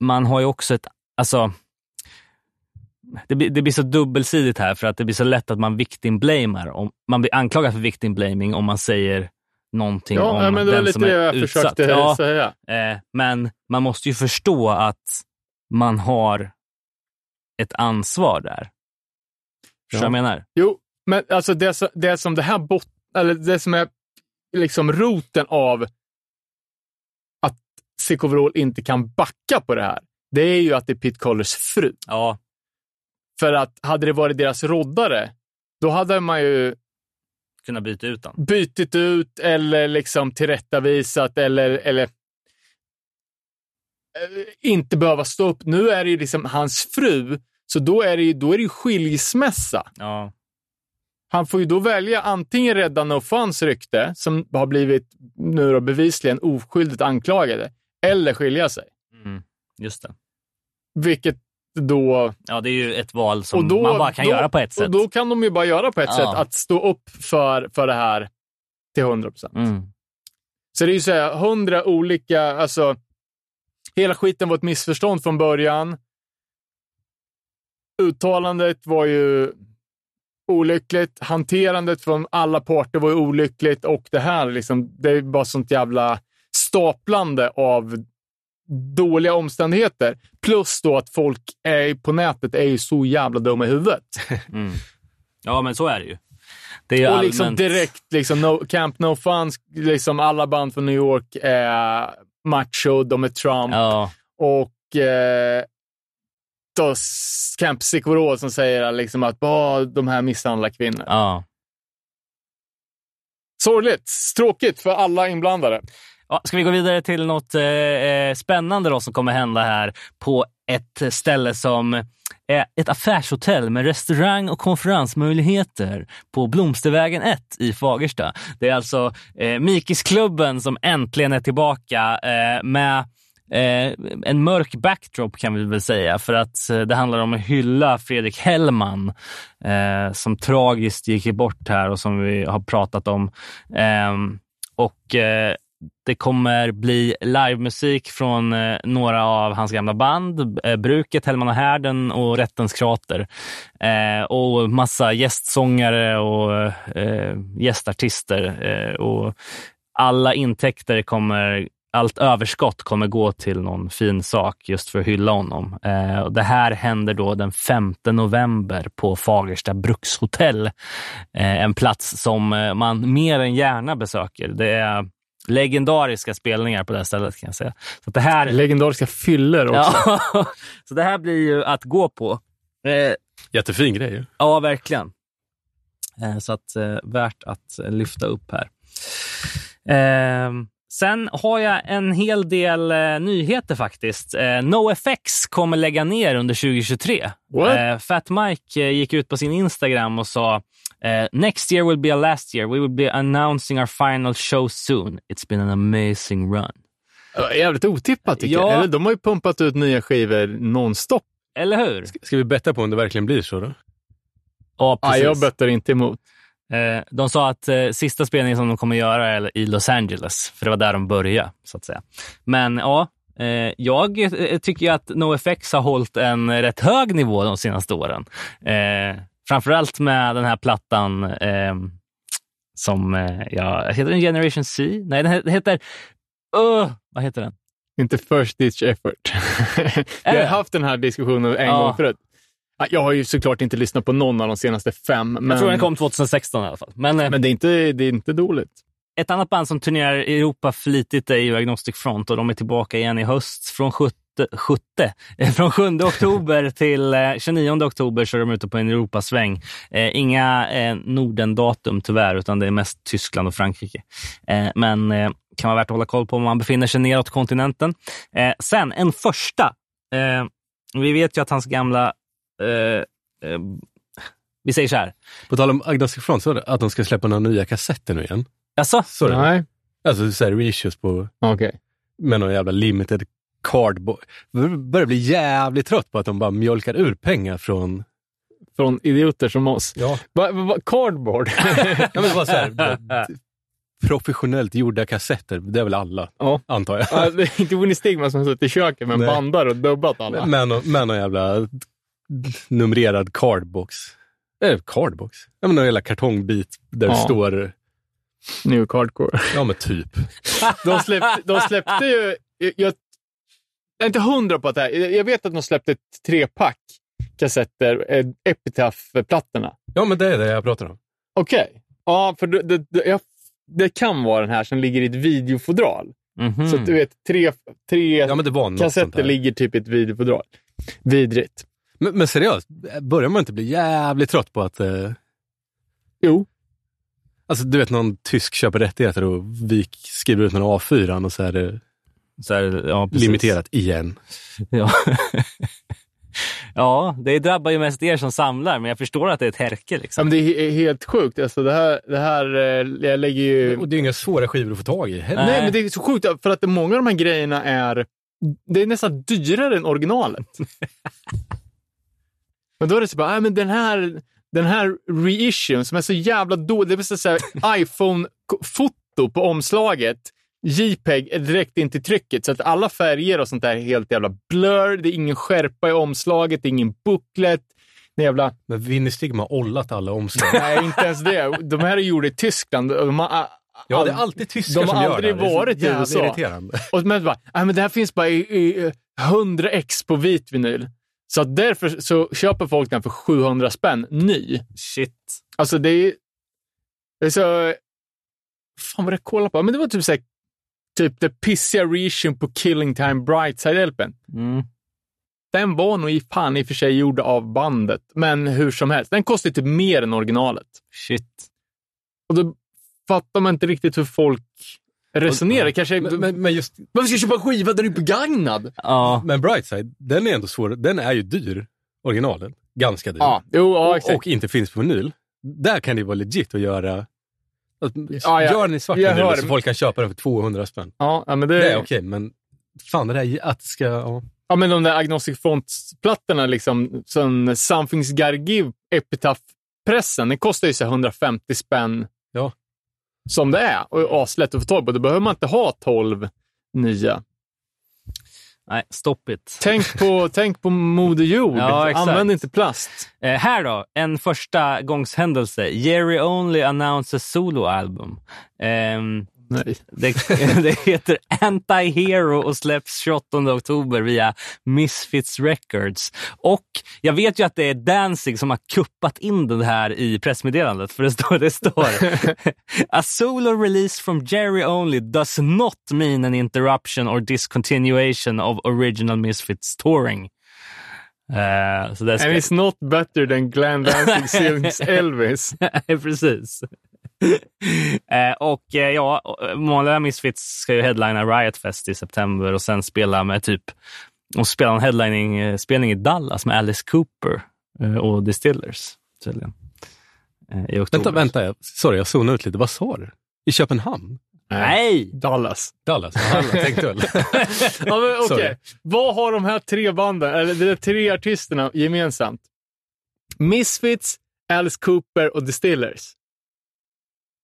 man har ju också ett, alltså det blir, det blir så dubbelsidigt här för att det blir så lätt att man victim blamar. Om, man blir anklagad för victim blaming om man säger någonting Ja, om ja, men det var den lite som det är jag utsatt. försökte Ja, säga. eh, men man måste ju förstå att man har ett ansvar där. Förstår vad jag menar? Jo, men alltså det, det som det här bot, eller det som är liksom roten av att Sick Overall inte kan backa på det här, det är ju att det är Pete Collers fru. Ja, För att hade det varit deras roddare, då hade man ju kunna byta ut den. bytit ut eller liksom tillrättavisat eller, eller eh, inte behöva stå upp. Nu är det ju liksom hans fru, så då är det ju, då är det ju skilsmässa. Ja, Han får ju då välja antingen rädda No Funs rykte, som har blivit nu då bevisligen oskyldigt anklagade, eller skilja sig. mm, just det. Vilket då... Ja, det är ju ett val som då man bara kan då, göra på ett sätt. Och då kan de ju bara göra på ett Ja. sätt, att stå upp för, för det här till 100 procent. Mm. Så det är ju så här, hundra olika, alltså hela skiten var ett missförstånd från början. Uttalandet var ju olyckligt. Hanterandet från alla parter var ju olyckligt och det här liksom, det är bara sånt jävla staplande av dåliga omständigheter. Plus då att folk är, på nätet är ju så jävla dumma i huvudet. Mm. Ja, men så är det ju. Det är Och liksom allmänt... direkt, liksom no, Camp No Fun, liksom alla band från New York är macho, de är Trump. Ja, Och eh, då Camp Sikvorå som säger liksom att "Åh, de här misshandlar kvinnor. ja. Sorgligt, tråkigt för alla inblandade. Ja, ska vi gå vidare till något eh, eh, spännande då som kommer hända här på ett ställe som är ett affärshotell med restaurang och konferensmöjligheter på Blomstervägen 1 i Fagersta. Det är alltså eh, Mikisklubben som äntligen är tillbaka eh, med eh, en mörk backdrop kan vi väl säga för att eh, det handlar om att hylla Fredrik Hellman eh, som tragiskt gick bort här och som vi har pratat om. Ehm, och eh, det kommer bli livemusik från eh, några av hans gamla band. Eh, Bruket, Hellman och Härden och Rättens krater. Eh, och massa gästsångare och gästartister. Och alla intäkter kommer allt överskott kommer gå till någon fin sak just för att hylla honom. Eh, och det här händer då den 5 november på Fagersta brukshotell. Eh, en plats som man mer än gärna besöker. Det är legendariska spelningar på det här stället kan jag säga. Så det här, Legendariska fyller också. ja, så det här blir ju att gå på. Eh, Jättefin grej ju. Ja, verkligen. Eh, Så att eh, värt att lyfta upp här. Eh, sen har jag en hel del eh, nyheter faktiskt. Eh, NoFX kommer lägga ner under 2023. What? Eh, Fat Mike eh, gick ut på sin Instagram och sa eh, Next year will be a last year. We will be announcing our final show soon. It's been an amazing run. Jävligt otippat tycker Ja. jag. Eller, de har ju pumpat ut nya skivor nonstop. Eller hur? Ska vi betta på om det verkligen blir så då? Ja, precis. jag bettar inte emot. Eh, de sa att eh, sista spelningen som de kommer göra är i Los Angeles, för det var där de började. så att säga. Men ja, eh, jag eh, tycker att NoFX har hållit en rätt hög nivå de senaste åren. Eh, framförallt med den här plattan eh, som, eh, ja, heter den Generation C? Nej, den he- heter... Uh, vad heter den? Inte first ditch effort. Vi har det? haft den här diskussionen en Ja. gång förut. Ja, Jag har ju såklart inte lyssnat på någon av de senaste fem. Men, Jag tror den kom 2016 i alla fall. Men, eh, men det, är inte, det är inte dåligt. Ett annat band som turnerar i Europa flitigt är ju Agnostic Front och de är tillbaka igen i höst från 7, 7, från 7 oktober till eh, 29 oktober så är de ute på en Europasväng. Eh, inga eh, Norden-datum tyvärr, utan det är mest Tyskland och Frankrike. Eh, men eh, kan vara värt att hålla koll på om man befinner sig neråt kontinenten. Eh, sen en första. Eh, vi vet ju att hans gamla eh, eh, vi säger så här. På tal om Agnostic Front, så var det att de ska släppa några nya kassetter nu igen. Så är det. Nej, Alltså så här reissues på, okej. med någon jävla limited cardboard. Jag börjar bli jävligt trött på att de bara mjölkar ur pengar från... Från idioter som oss. Ja. Va, va, cardboard? ja men bara så här, professionellt gjorda kassetter, det är väl alla, Ja. antar jag. Ja, det är inte Winnie Stigman som har suttit i köket med en Nej. bandare och dubbat alla. Någon, med någon jävla numrerad cardbox. Eh, cardbox? Ja, men någon jävla kartongbit där det Ja. står New York Hardcore. Ja, men typ. De släppte, de släppte ju... Jag, jag är inte hundra på att det här... Jag vet att de släppte ett trepack kassetter, eh, Epitaph-plattorna. Ja, men det är det jag pratar om. Okej. Ja, för det, det, jag, det kan vara den här som ligger i ett videofodral. Mhm. Så att du vet, tre, tre Ja, kassetter ligger typ i ett videofodral. Vidrigt. Men, men seriöst, börjar man inte bli jävligt trött på att... Eh, Jo. alltså, du vet, någon tysk köper rättigheter och vi skriver ut någon A4 och så är det Så här, ja, limiterat igen. Ja. ja, det drabbar ju mest er som samlar, men jag förstår att det är ett härke. Ja, Liksom. men det är he- helt sjukt. Alltså, det här, det här eh, jag lägger ju... Och det är inga svåra skivor att få tag i heller. Nej, men det är så sjukt för att många av de här grejerna är, det är nästan dyrare än originalet. men då är det så bara, nej, men den här, den här reissuen som är så jävla dålig, det är så här iPhone-foto på omslaget. JPEG är direkt in till trycket så att alla färger och sånt där är helt jävla blur. Det är ingen skärpa i omslaget, det är ingen booklet. Det jävla... Men Vinny Stigma har ollat alla omslag. Nej, inte ens det. De här är gjorda i Tyskland. De har, Ja, det är alltid tyskar De har som gör aldrig det. Det är så varit i USA. irriterande. Och men bara, men det här finns bara i, i eh, 100 ex på vit vinyl. Så att därför så köper folk den för 700 spänn ny. Shit. Alltså det är, det är så... Fan vad det jag kollade på? Men det var typ så här, typ det pissiga reissuen på Killing Time Brightside-LPn. Mm. Den var nog i fan i och för sig gjord av bandet, men hur som helst. Den kostar typ mer än originalet. Shit. Och då fattar man inte riktigt hur folk resonerar. Kanske, Men, men, men just varför ska jag köpa en skiva där den är begagnad? Ja, men Brightside, den är ändå svår. Den är ju dyr, originalen. Ganska dyr. Ja, jo, ja, och, exakt. och inte finns på vinyl. Där kan det vara legit att göra... Att, Ja, jag- gör den i svart jag hör- så folk kan köpa den för 200 spänn. Ja, ja, men det, Det är okej, men fan det där att det ska... Ja. Ja, men de där Agnostic Front-plattorna, liksom, som Something's Gotta Give, Epitaph-pressen, den kostar ju så här 150 spänn Ja. som det är och är aslätt att få tag på. Då behöver man inte ha 12 nya. Nej, stop it. Tänk på, tänk på Moder Jord. Ja. Använd inte plast. Eh, här då, en första gångshändelse. Jerry Only announces soloalbum. Ehm, Nej. det, det heter Anti-Hero och släpps 28 oktober via Misfits Records. Och jag vet ju att det är Danzig som har kuppat in det här i pressmeddelandet. För det står, det står A solo release from Jerry Only does not mean an interruption or discontinuation of original Misfits touring. Så det ska... And it's not better than Glenn Danzig sings Elvis. Precis. Eh, och eh, ja, vanliga Misfits ska ju headlina Riot Fest i september och sen spela med typ och spela en headlining-spelning i Dallas med Alice Cooper eh, och Distillers tydligen. Eh, I oktober. Vänta, vänta. Jag, sorry, jag zonade ut lite. Vad sa du? I Köpenhamn? Nej! Dallas. Dallas? Alla tänkte väl. Ja, men, okej. Sorry. Vad har de här tre banden, eller de där tre artisterna gemensamt? Misfits, Alice Cooper och Distillers.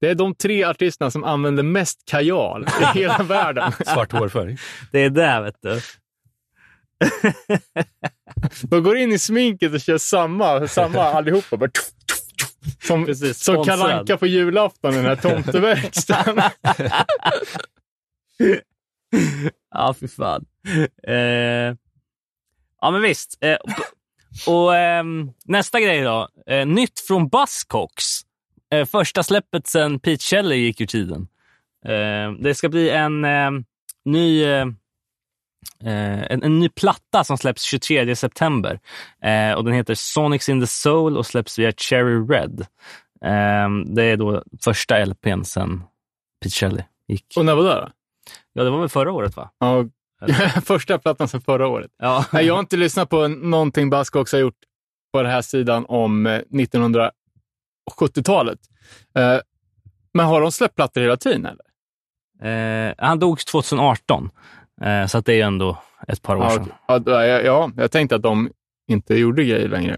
Det är de tre artisterna som använder mest kajal i hela världen. Svart hårfärg. Det är det, vet du. De går in i sminket och kör samma, samma allihopa. Bara tuff, tuff, tuff. Som, Precis, som sponsrad. Kalle Anka på julafton i den här tomteverkstan. Ja, fy fan. Eh, ja, men visst. Eh, och, ehm, nästa grej då. Eh, nytt från Buzzcocks. Eh, första släppet sen Pete Shelley gick ur tiden. Eh, det ska bli en eh, ny... Eh, eh, en, en, ny platta som släpps 23 september. Eh, och Den heter Sonics in the Soul och släpps via Cherry Red. det är då första LPn sen Pete Shelley gick. Och när var det? Då? Ja, det var väl förra året? va? Ja, första plattan sen förra året. Ja. Nej, jag har inte lyssnat på någonting Baskox har gjort på den här sidan om 1900 70-talet. Eh, men har de släppt plattor hela tiden? Eller? Eh, han dog 2018, eh, så det är ändå ett par år ja, sedan. Ja, ja, jag tänkte att de inte gjorde grejer längre.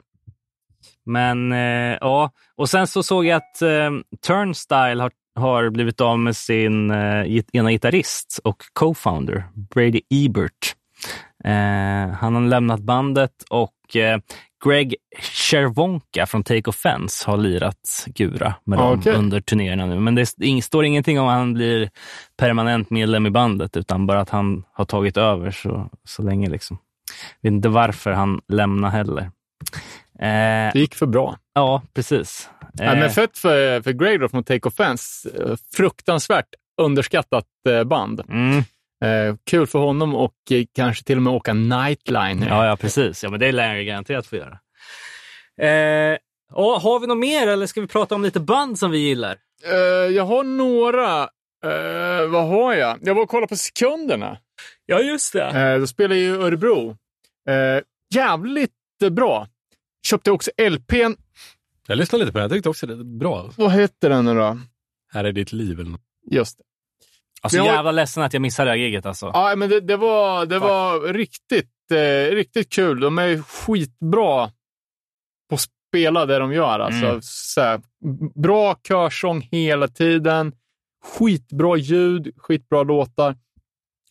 Men eh, ja, och sen så såg jag att eh, Turnstyle har, har blivit av med sin eh, ena gitarrist och co-founder, Brady Ebert. han har lämnat bandet och Greg Chervonka från Take Offense har lirat gura med dem Okej. under turnéerna nu. Men det står ingenting om att han blir permanent medlem i bandet, utan bara att han har tagit över så, så länge. Liksom. Vet inte varför han lämnar heller. Eh, Det gick för bra. ja, precis. Eh, men fett för, för Grey då från Take Offense. Eh, Fruktansvärt underskattat eh, band. mm, Eh, kul för honom och eh, kanske till och med åka Nightliner. ja, ja, precis. Ja, men det lär jag garanterat få göra. Eh, och har vi något mer eller ska vi prata om lite band som vi gillar? Eh, jag har några. Eh, vad har jag? Jag var och kollade på sekunderna. Ja, just det. Eh, då spelar ju Örebro. Eh, jävligt bra. Köpte också LPn. Jag lyssnade lite på den. Jag tyckte också det bra. Vad heter den nu då? Här är ditt liv. Eller något. Just det. Alltså Vi har- jävla ledsen att jag missade det här giget alltså. Ja, men det, det var, det var riktigt, eh, riktigt kul. De är skitbra på att spela det de gör. Alltså, Mm. så här, bra körsång hela tiden. Skitbra ljud, skitbra låtar.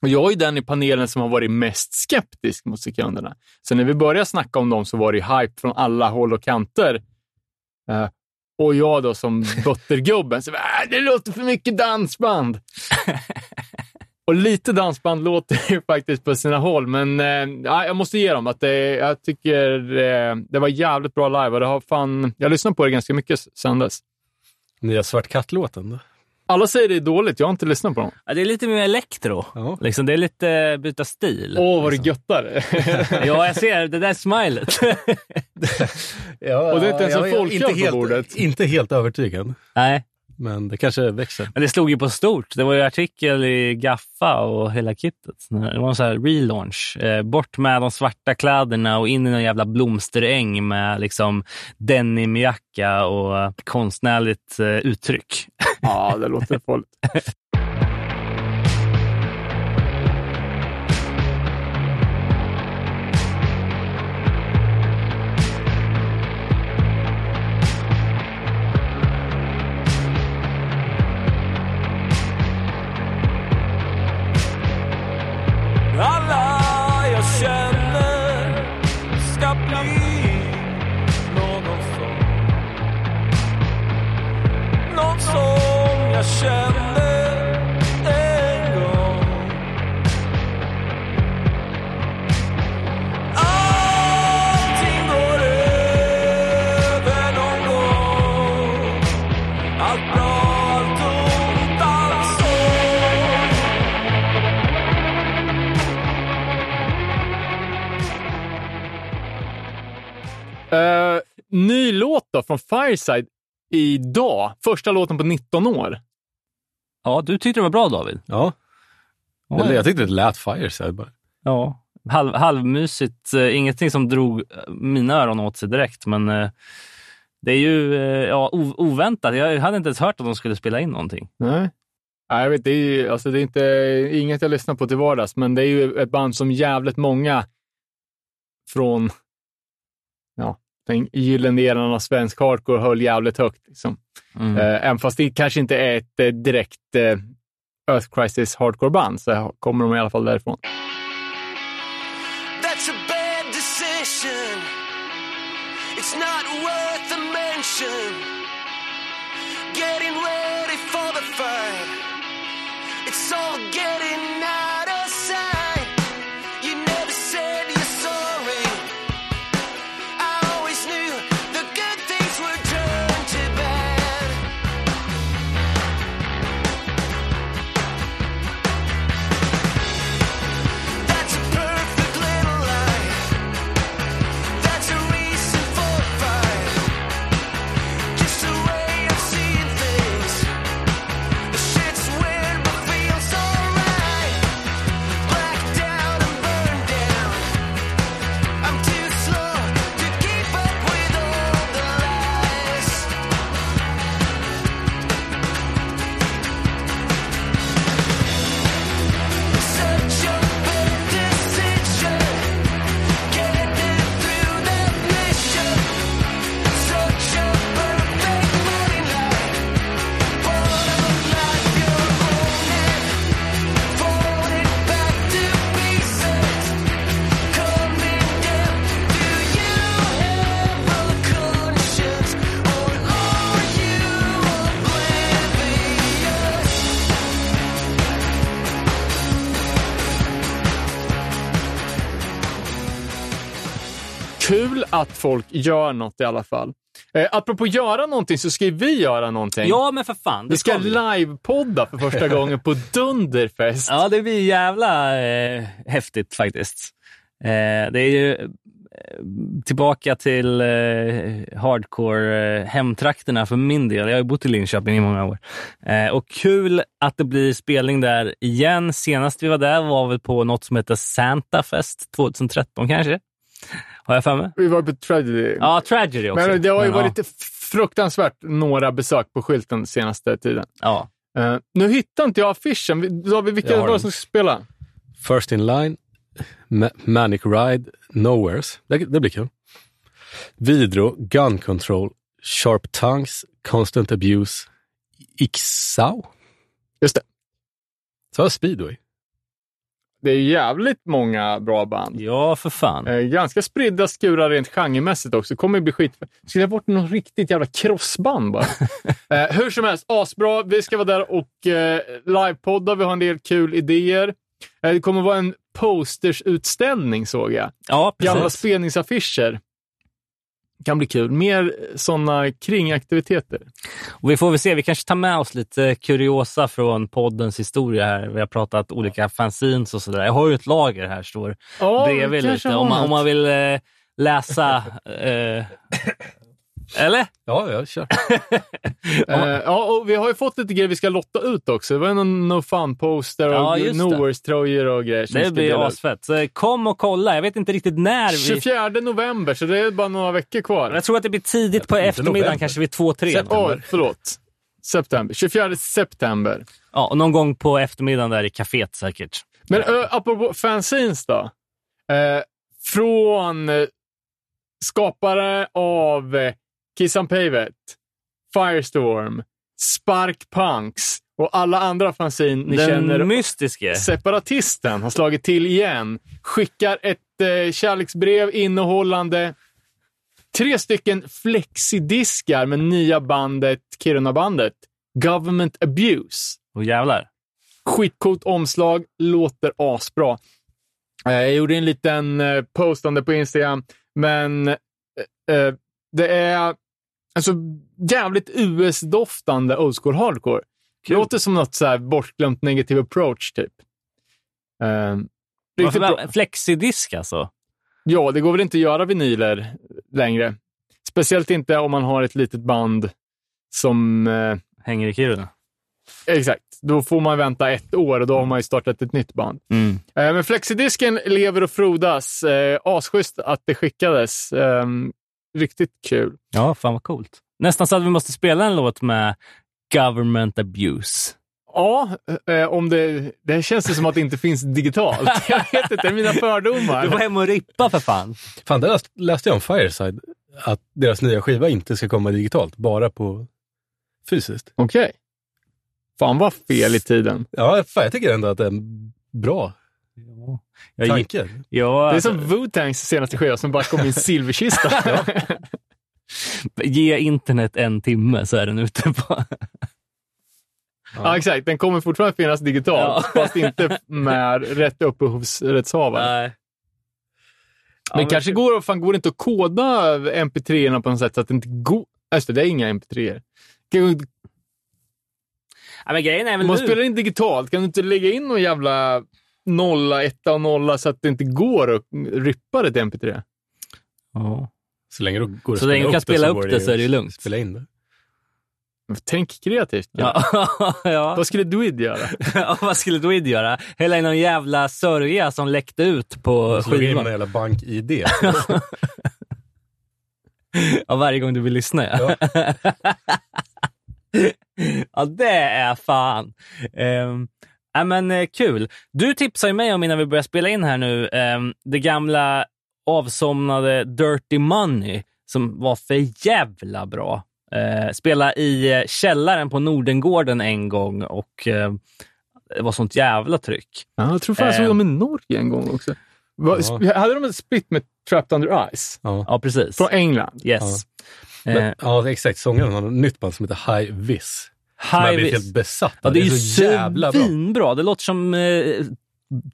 Och jag är den i panelen som har varit mest skeptisk mot sekunderna. Så när vi började snacka om dem så var det hype från alla håll och kanter. Eh, och jag då som buttergubben, så, äh, det låter för mycket dansband. Och lite dansband låter ju faktiskt på sina håll, men eh, ja, jag måste ge dem att det, jag tycker eh, det var jävligt bra live och det har fan, jag har lyssnat på det ganska mycket sedan dess. Nya Svart katt-låten. Alla säger det är dåligt, jag har inte lyssnat på dem. Ja, det är lite mer elektro. Ja. Liksom, det är lite byta stil. Åh, vad liksom. det göttar. Ja, jag ser det där smilet. Ja, Och det är inte ens en folköl inte på helt, bordet. Inte helt övertygad, Nej, men det kanske växer. men det slog ju på stort. Det var ju artikel i Gaffa och hela kittet. Det var en sån här relaunch. Eh, bort med de svarta kläderna och in i någon jävla blomsteräng med liksom denimjacka och konstnärligt eh, uttryck. ja, det låter farligt. från Fireside idag. Första låten på 19 år. Ja, du tyckte det var bra David? Ja, Eller jag tyckte det lät Fireside bara. Ja, halv, halvmysigt. Eh, ingenting som drog eh, mina öron åt sig direkt, men eh, det är ju ja, oväntat. Jag hade inte ens hört att de skulle spela in någonting. Nej. Nej, jag vet, det är, ju, alltså, det är inte, inget jag lyssnar på till vardags, men det är ju ett band som jävligt många från den gyllene eran av svensk hardcore höll jävligt högt. Liksom. Mm. Eh, även fast det kanske inte är ett eh, direkt eh, Earth Crisis hardcore-band så kommer de i alla fall därifrån. Att folk gör något i alla fall. Eh, apropå göra någonting så ska ju vi göra någonting. Ja, men för fan. vi ska vi. livepodda för första gången på Dunderfest. Ja, det blir jävla eh, häftigt faktiskt. Eh, det är ju eh, tillbaka till eh, hardcore eh, för min del. Jag har ju bott i Linköping i många år. Eh, och kul att det blir spelning där igen. Senast vi var där var vi på något som heter Santa Fest 2013 kanske. Har jag för mig? Vi var på Tragedy. Ja, Tragedy också. Men det har ju Men, varit fruktansvärt några besök på skylten senaste tiden. Ja. Eh, nu hittar inte jag affischen. David, vilka Jag var det som ska spela? First in line, Ma- Manic Ride, Nowheres. Det, det blir kul. Vidro, Gun Control, Sharp Tongues, Constant Abuse, Ixau. Just det. Så har jag Speedway. Det är jävligt många bra band. ja, för fan. Eh, ganska spridda skurar rent genremässigt också. kommer ju bli skit. Ska jag bort något riktigt jävla crossband bara? eh, hur som helst, asbra. Vi ska vara där och eh, livepodda. Vi har en del kul idéer. Eh, det kommer vara en postersutställning såg jag. Ja, Gamla precis. spelningsaffischer. Kan bli kul. Mer sådana kringaktiviteter. Och vi får väl se, vi kanske tar med oss lite kuriosa från poddens historia här. Vi har pratat olika fanzines och sådär. Jag har ju ett lager här, står Ja, bredvid lite. Om man, om man vill eh, läsa... Eh, eller? Ja, jag kör. Eh, ja, och vi har ju fått lite grejer vi ska lotta ut också. Det var en No Fun-poster och Ja. Nowheres-tröjor och grejer. som Det blir asfett. Så kom och kolla. Jag vet inte riktigt när. Vi... 24 november, så det är bara några veckor kvar. Jag tror att det blir tidigt på eftermiddagen, november. kanske vid två, tre. Oj, förlåt. September. 24 september. Ja, och någon gång på eftermiddagen där i kaféet säkert. Men ö, apropå fanzines då. Eh, från eh, skapare av eh, Kiss and Pavet, Firestorm, Spark Punks och alla andra fanzine ni Den känner. mystiske. Separatisten har slagit till igen. Skickar ett eh, kärleksbrev innehållande tre stycken flexidiskar med nya bandet, Kiruna-bandet, Government Abuse. Och jävlar. Skitcoolt omslag, låter asbra. Eh, Jag gjorde en liten eh, post om det på Instagram, men eh, det är alltså jävligt US-doftande old school hardcore. Det låter som något så här bortglömt negative approach, typ. Bra. Varför- Flexidisk alltså? Ja, det går väl inte att göra vinyler längre. Speciellt inte om man har ett litet band som... Eh, Hänger i Kiruna. exakt. Då får man vänta ett år och då har man ju startat ett nytt band. Mm. Eh, men flexidisken lever och frodas. Eh, asschysst att det skickades. Eh, riktigt kul. Ja, fan vad coolt. Nästan så att vi måste spela en låt med Government Abuse. Ja, eh, om det, det här känns det som att det inte finns digitalt. Jag vet inte, det är mina Du får fördomar. hem och rippa för fan. Fan, det läste, jag om Fireside. Att deras nya skiva inte ska komma digitalt, bara på fysiskt. Okej. Fan vad fel i tiden. Ja, fan, jag tycker ändå att det är en bra Jag, tanke. ja, Det är alltså, som Wu-Tangs senaste skiva som bara kom i en silverkista. ge internet en timme så är den ute på... Ja, exakt. Den kommer fortfarande finnas digitalt, fast inte med rätt upphovsrättshavare. Nej. men kanske går, fan, går det inte att koda mp3 på något sätt så att det inte går... Just det, är inga mp3 kan du, Ja, men grejen är väl man nu... spelar in digitalt, kan du inte lägga in någon jävla nolla, etta och nolla så att det inte går att rippa det till mp3? Ja. Så länge det går Så länge du kan spela upp det så är det ju lugnt. Spela in det. Tänk kreativt. Ja. Ja. Vad skulle Duid göra? Ja, vad skulle Dwid göra? Hälla in någon jävla sörja som läckte ut på Slå in en skivan. jävla bank-id. Ja, varje gång du vill lyssna. Ja, ja det är fan. Um, ja, men eh, kul. Du tipsade ju mig om innan vi började spela in här nu, ehm, det gamla avsomnade Dirty Money som var för jävla bra. Uh, spela i eh, källaren på Nordengården en gång och eh, det var sånt jävla tryck. Ja, jag tror fan jag såg Eh. dem i Norge en gång också. Ja. Hade de ett split med Trapped Under Ice? Ja. Ja, precis. Från England? Yes. Men, Eh, ja, exakt. Sångaren har ett nytt band som heter High Vis. Som jag Vis. helt besatt Ja, det är ju så jävla bra. svinbra. Det låter som eh,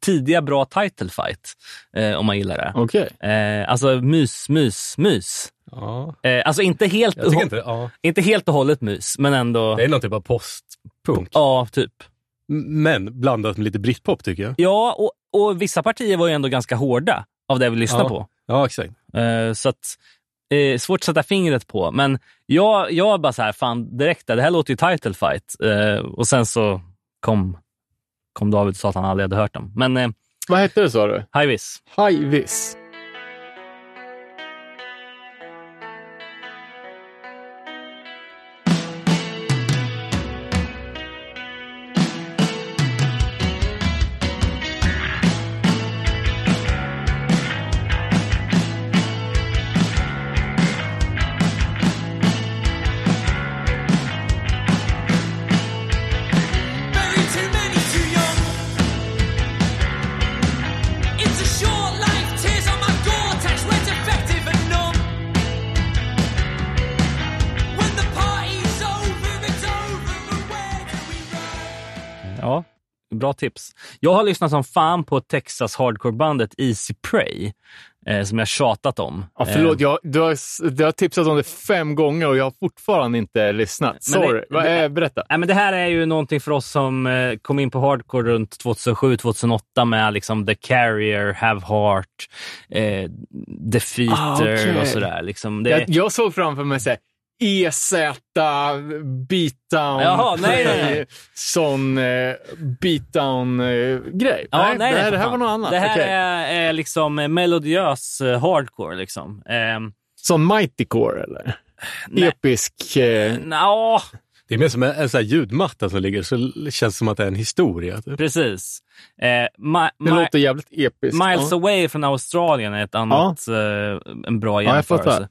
tidiga bra title fight, eh, om man gillar det. Okej. Eh, alltså mys, mys, mys. Ja, Eh, alltså inte helt, inte ja. inte helt och hållet mys, men ändå... Det är någon typ av postpunk. Ja, typ. Men blandat med lite britpop tycker jag. Ja, och, och vissa partier var ju ändå ganska hårda av det vi lyssnar Ja. på. Ja, exakt. Eh, så att, eh, svårt att sätta fingret på. Men jag, jag bara så här, fan direkt, det här låter ju title fight. Eh, och sen så kom, kom David och sa att han aldrig hade hört dem. Men eh, Vad hette det sa du? hej vis. Highvis. Bra tips. Jag har lyssnat som fan på Texas hardcore-bandet Easy Prey, eh, som jag tjatat om. Ja, förlåt, Eh, jag, du, har, du har tipsat om det fem gånger och jag har fortfarande inte lyssnat. Det- Sorry. Vad det- är, berätta. Nej, men det här är ju någonting för oss som eh, kom in på hardcore runt 2007-2008 med liksom The Carrier, Have Heart, eh, Defeater Ah, okej. och sådär. Liksom det, Jag, jag såg framför mig så här, EZ, beatdown, Jaha, nej, nej, nej. sån eh, beatdown-grej. Ja, nej, det, här, det här var något annat. Det här Okej. är, är liksom eh, melodiös eh, hardcore. Liksom. Eh, Sån mightycore eller? Nej. Episk... Eh, Nja, Det är mer som en, en sån här ljudmatta som ligger, så det känns som att det är en historia. Typ. precis. Eh, Ma- det Ma- låter jävligt episkt. Miles ja. Away från Australien är ett annat, eh, en bra Ja, jag jämförelse.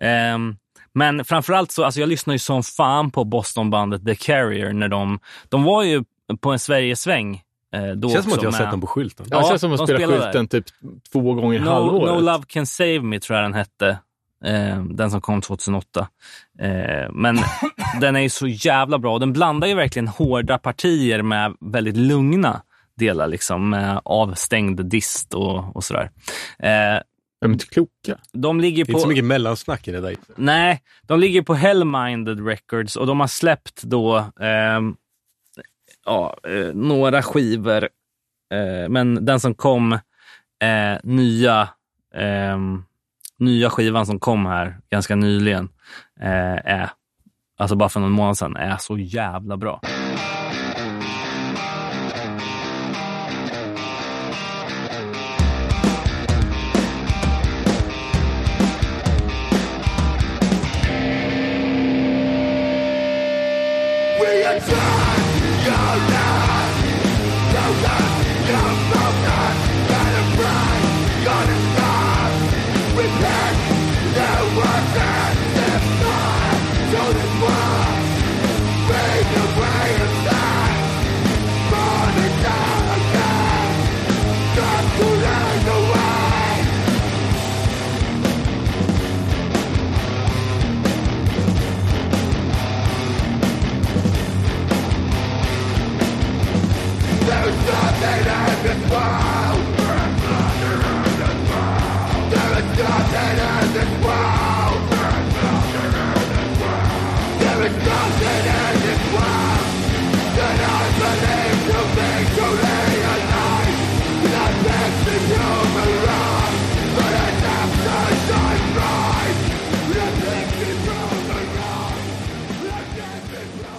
Ehm, men framförallt så, alltså jag lyssnar ju som fan på Bostonbandet The Carrier när de, de var ju på en Sverigesväng eh, då Det känns som att jag har med- sett dem på skylten. Ja, det känns som att de spela spelar skylten typ två gånger i No, halvåret. no Love Can Save Me tror jag den hette. Eh, den som kom 2008. Eh, men den är ju så jävla bra. Den blandar ju verkligen hårda partier med väldigt lugna delar, liksom, med avstängd dist och, och sådär. Eh, De är inte kloka. de ligger Det är på... inte så mycket mellansnack i det där. Nej, de ligger på Hellminded Records och de har släppt då ehm, ja, eh, några skivor. Eh, men den som kom, eh, nya, ehm, nya skivan som kom här ganska nyligen, eh, är, alltså bara för någon månad sedan, är så jävla bra.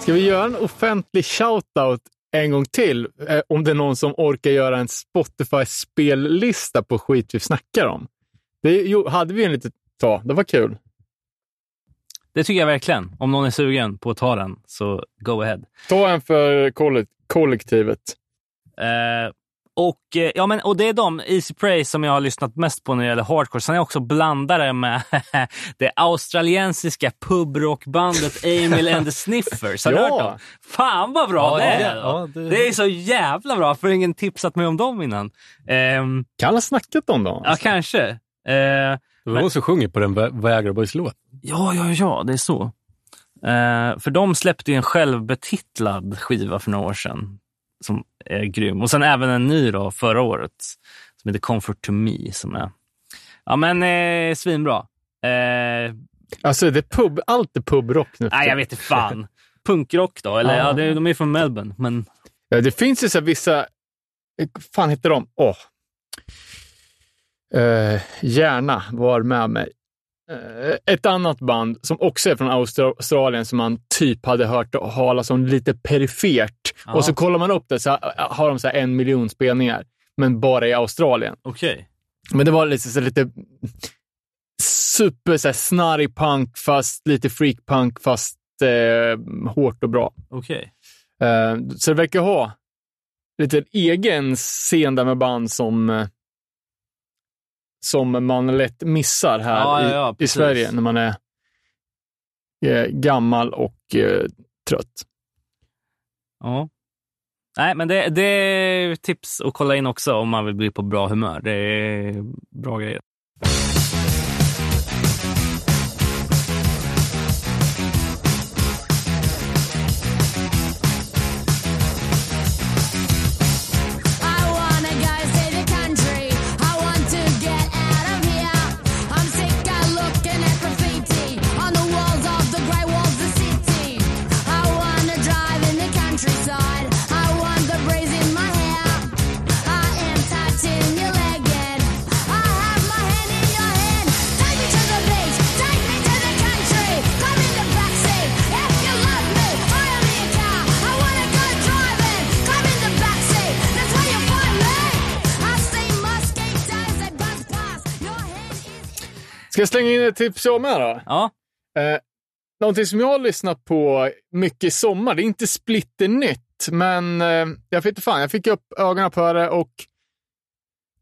Ska vi göra en offentlig shoutout en gång till? Eh, om det är någon som orkar göra en Spotify-spellista på skit vi snackar om. Det jo, hade vi en litet tag. Det var kul. Det tycker jag verkligen. Om någon är sugen på att ta den, så go ahead. Ta en för koll- kollektivet. Eh, och, eh, ja, men, och det är de, Easy Prey, som jag har lyssnat mest på när det gäller hardcore. Sen är jag också blandare med det australiensiska pubrockbandet Emil and the Sniffers. Har du Ja. hört dem? Fan vad bra Ja, det det- är! ja, det- det är så jävla bra, för ingen tipsat mig om dem innan. Ehm, Kan ha snackat om dem. ja, kanske. Eh, Det var hon som sjunger på den Vi- Viagra Boys-låt. Ja, ja, ja, det är så. Eh, för de släppte ju en självbetitlad skiva för några år sedan. Som är grym. Och sen även en ny då, förra året som heter Comfort to Me. Som är, ja men eh, svinbra. Eh, Alltså, det pub, allt är pubrock nu. nej, jag vet inte fan. Punkrock då? Eller, Ja. de är från Melbourne. Men Ja, det finns ju så vissa... eh, fan heter de? Åh. Eh, Gärna var med mig. Eh, ett annat band som också är från Austra- Australien som man typ hade hört talas om lite perifert. Ja. Och så kollar man upp det så har de så här en miljon spelningar, men bara i Australien. okej. Men det var lite, så lite super så här, snarrig punk, fast lite freak punk, fast eh, hårt och bra. Okej. Eh, så det verkar ha lite egen scen där med band som, eh, som man lätt missar här Ja, i, ja, i. Sverige när man är eh, gammal och eh, trött. Ja. Nej, men det, det är tips att kolla in också om man vill bli på bra humör. Det är bra grejer. Ska jag slänga in ett tips jag med då? Ja, Eh, någonting som jag har lyssnat på mycket i sommar, det är inte splitternytt, men eh, jag inte fan, jag fick upp ögonen på det och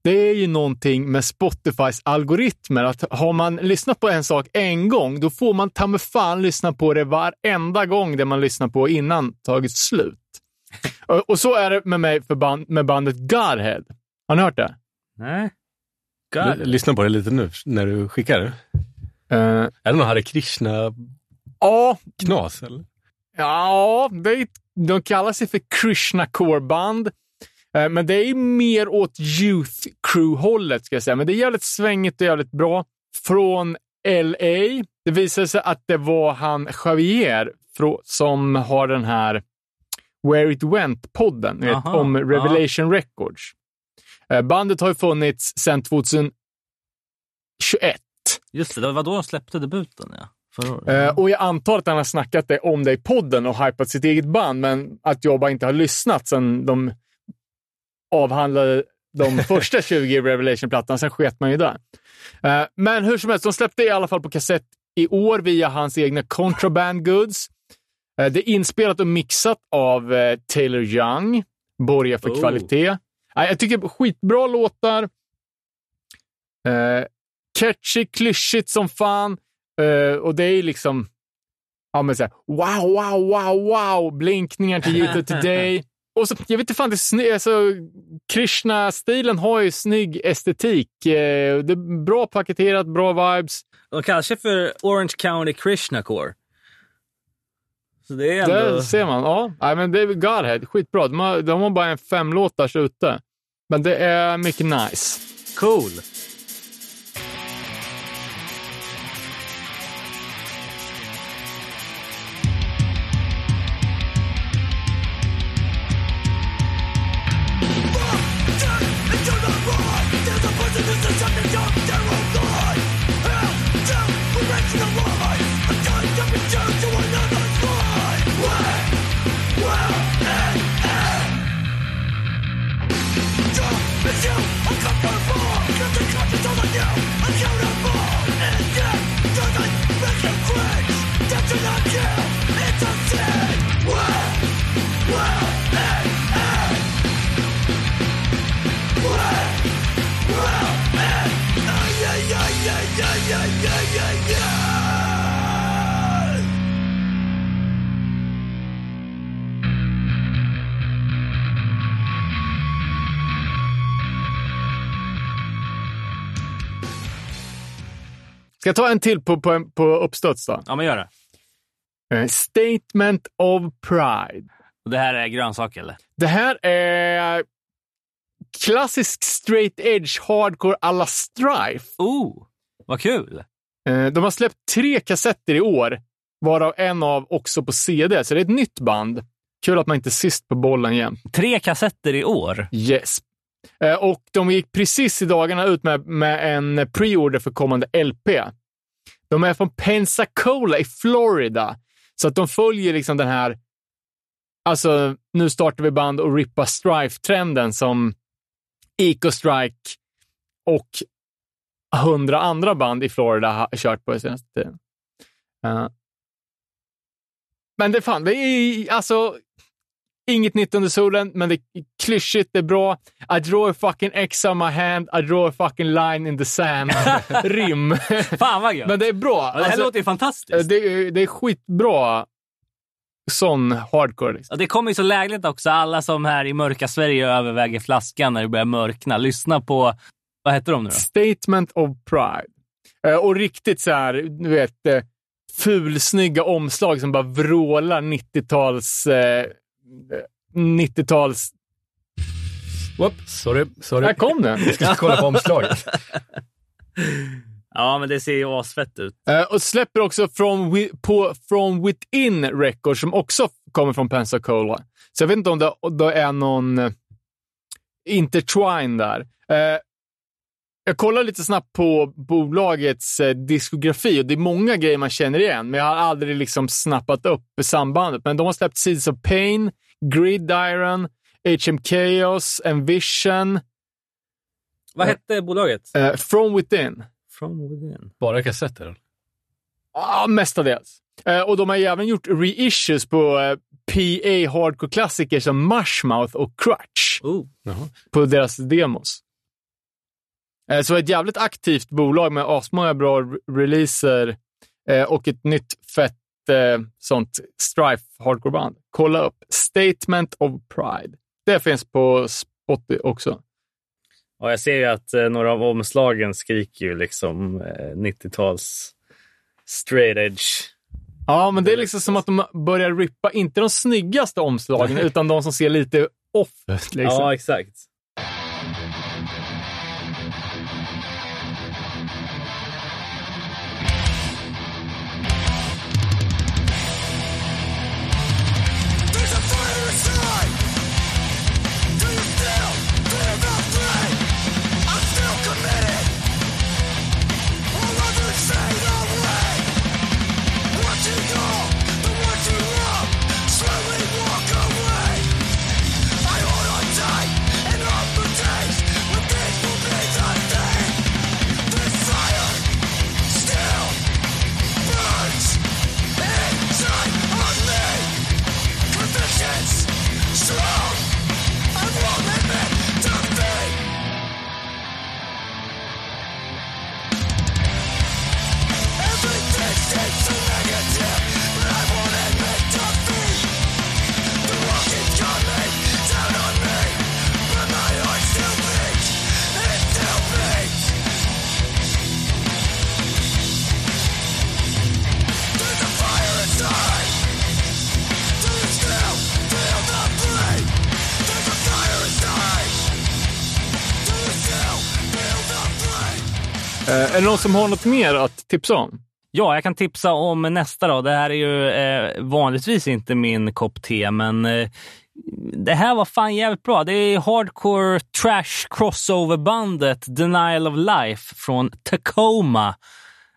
det är ju någonting med Spotifys algoritmer, att har man lyssnat på en sak en gång, då får man ta med fan lyssna på det varenda gång det man lyssnar på innan tagit slut. och, och så är det med mig för band, med bandet Godhead. Har ni hört det? nej. L-. Lyssna på det lite nu när du skickar. Eh, Är det någon Hare Krishna-knas? ja, Eller? Ja, det de kallar sig för Krishna Core-band. Eh, Men det är mer åt Youth Crew-hållet, ska jag säga. Men det är jävligt svängigt och jävligt bra. Från LA. Det visade sig att det var han Javier som har den här Where It Went-podden vet, Aha, om Revelation Records. Eh, Bandet har ju funnits sedan 2021. Just det, det var då de släppte debuten. Ja. Eh, och jag antar att han har snackat det om det i podden och hypat sitt eget band, men att jag bara inte har lyssnat sedan de avhandlade de första 20 Revelation-plattorna. Sen sket man ju där. Eh, men hur som helst, de släppte i alla fall på kassett i år via hans egna Contraband Goods. Eh, det är inspelat och mixat av Taylor Young. Borgar för Oh. kvalitet. Jag tycker skitbra låtar. Eh, catchy, klyschigt som fan. Eh, och det är liksom ja, men så här, wow, wow, wow, wow, blinkningar till Youth of Today. Och så, jag vet inte fan, det sny- alltså, Krishna-stilen har ju snygg estetik. Eh, det är bra paketerat, bra vibes. De kallar sig för Orange County Krishna Core. Så det är ändå... Där ser man. Ja, Nej, men det är Godhead, skitbra. De har, de har bara en fem låtars ute. Men det är mycket nice. Cool. Ska jag ta en till på, på, på uppstuds då? Ja, men gör det. Eh, Statement of Pride. Och det här är grönsak eller? Det här är klassisk straight edge hardcore alla Strife. Oh, vad kul! Eh, De har släppt tre kassetter i år, varav en av också på CD, så det är ett nytt band. Kul att man inte är sist på bollen igen. Tre kassetter i år. Yes. Eh, Och de gick precis i dagarna ut med, med en pre-order för kommande LP. De är från Pensacola i Florida, så att de följer liksom den här, alltså nu startar vi band och rippa Strife-trenden som Eco Strike och hundra andra band i Florida har kört på den senaste tiden. Uh. men det fan, det är alltså inget nytt under solen, men det är klyschigt, det är bra. I draw a fucking X on my hand, I draw a fucking line in the sand. Rim. Fan vad gött! men det är bra. Det här Alltså, låter ju eh, fantastiskt. det, är, det är skitbra sån hardcore. Liksom. Ja, det kommer ju så lägligt också. Alla som här i mörka Sverige överväger flaskan när det börjar mörkna. Lyssna på, vad heter de nu då? Statement of Pride. Eh, och riktigt så här, du vet, eh, fulsnygga omslag som bara vrålar 90-tals... Eh, 90-tals... Whoop, sorry, sorry. Här kom den! Jag ska kolla på omslaget. Ja, men det ser ju asfett ut. Eh, och släpper också från, wi- på From Within Records som också kommer från Pensacola. Så jag vet inte om det, det är någon eh, intertwine där. Eh, jag kollar lite snabbt på bolagets eh, diskografi och det är många grejer man känner igen, men jag har aldrig liksom snappat upp sambandet. Men de har släppt Seeds of Pain, Gridiron, HM Chaos, Envision, Vad hette bolaget? eh, From Within. From within. Bara kassetter? Ja, mestadels. Eh, och de har ju även gjort reissues på eh, PA hardcore-klassiker som Mushmouth och Crutch Oh. På deras demos. Eh, så ett jävligt aktivt bolag med asmånga bra re- releaser eh, och ett nytt fett eh, sånt Strife hardcore-band. Kolla upp Statement of Pride. Det finns på Spotify också. Ja, jag ser ju att eh, några av omslagen skriker ju liksom eh, 90-tals straight edge. Ja, men det är liksom som att de börjar rippa, inte de snyggaste omslagen, utan de som ser lite off ut. Liksom. Ja, exakt. Är det någon som har något mer att tipsa om? Ja, jag kan tipsa om nästa då. Det här är ju eh, vanligtvis inte min kopp te, men eh, det här var fan jävligt bra. Det är hardcore trash crossover-bandet Denial of Life från Tacoma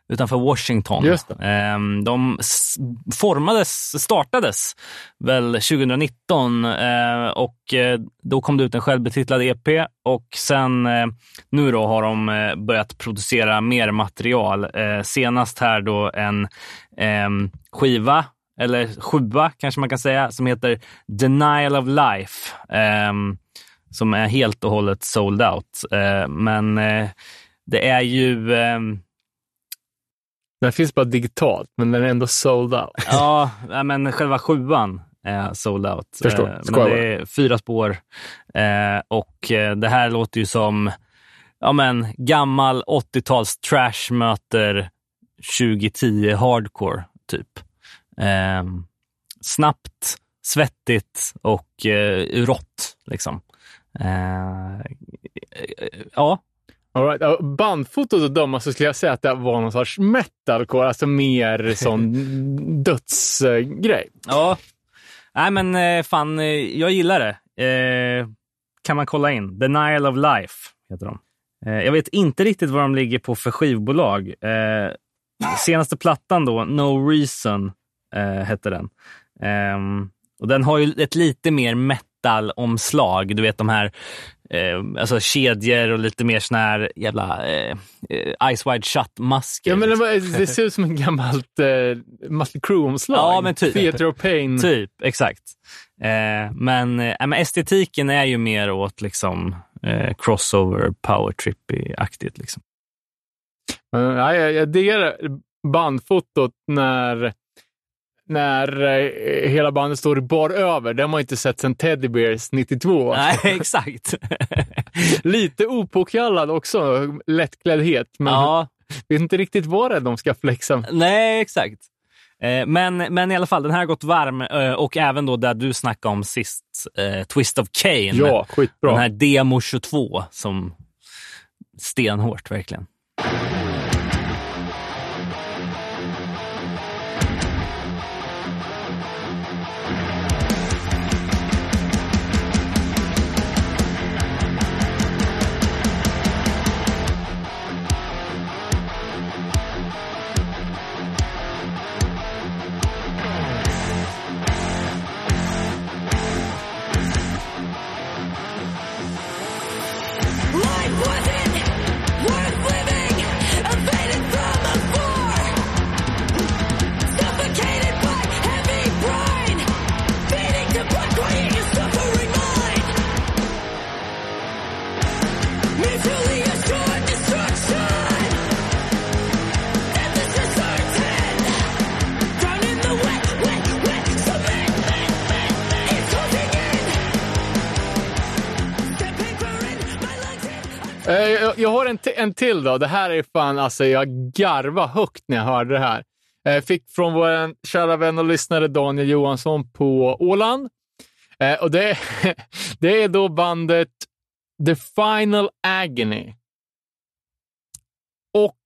utanför Washington. Ehm, De formades, startades väl 2019 eh, och eh, då kom det ut en självbetitlad EP och sen eh, nu då har de börjat producera mer material. Senast här då en ehm, skiva, eller sjua kanske man kan säga, som heter Denial of Life. ehm, Som är helt och hållet sold out. Men det är ju Den finns bara digitalt, men den är ändå sold out. Ja, men själva sjuan är sold out. Förstår. Eh, Men det är fyra spår eh, och eh, det här låter ju som ja, men, gammal 80-tals trash möter 2010 hardcore, typ. Snabbt, svettigt och eh, rått. Liksom. Ja, All right. Bandfotot att döma så skulle jag säga att det var någon sorts metalcore, alltså mer sån dödsgrej. Ja. Nej men eh, fan, eh, jag gillar det. Eh, kan man kolla in. Denial of Life heter de. Eh, jag vet inte riktigt vad de ligger på för skivbolag. Eh, senaste plattan då, No Reason, hette den. Ehm, och den har ju ett lite mer metal-omslag. Du vet de här eh, alltså kedjor och lite mer sån här jävla eh, eh, Ice Wide Shut-masker. Ja, men det, var, det ser ut som en gammalt eh, Mötley Crüe-omslag. Ja, men typ. Theater of Pain. Typ, exakt. Eh, men, eh, men estetiken är ju mer åt liksom eh, crossover, power trippy-aktigt. Liksom. Men, ja, jag, jag diggar bandfotot när, när eh, hela bandet står i bar över. Det har man inte sett sedan Teddy Bears 92. Nej, exakt. Lite opåkallad också, lättkläddhet. Men ja, vet inte riktigt vad det är de ska flexa. nej, exakt. Eh, men, men i alla fall, den här har gått varm eh, och även då där du snackade om sist, eh, Twist of Cain. Ja, skitbra. Den här Demo 22 som stenhårt verkligen. Jag, jag har en, en till då. Det här är fan, alltså jag garva högt när jag hörde det här. Eh, fick från vår kära vän och lyssnare Daniel Johansson på Åland. Eh, och det, det är då bandet The Final Agony. Och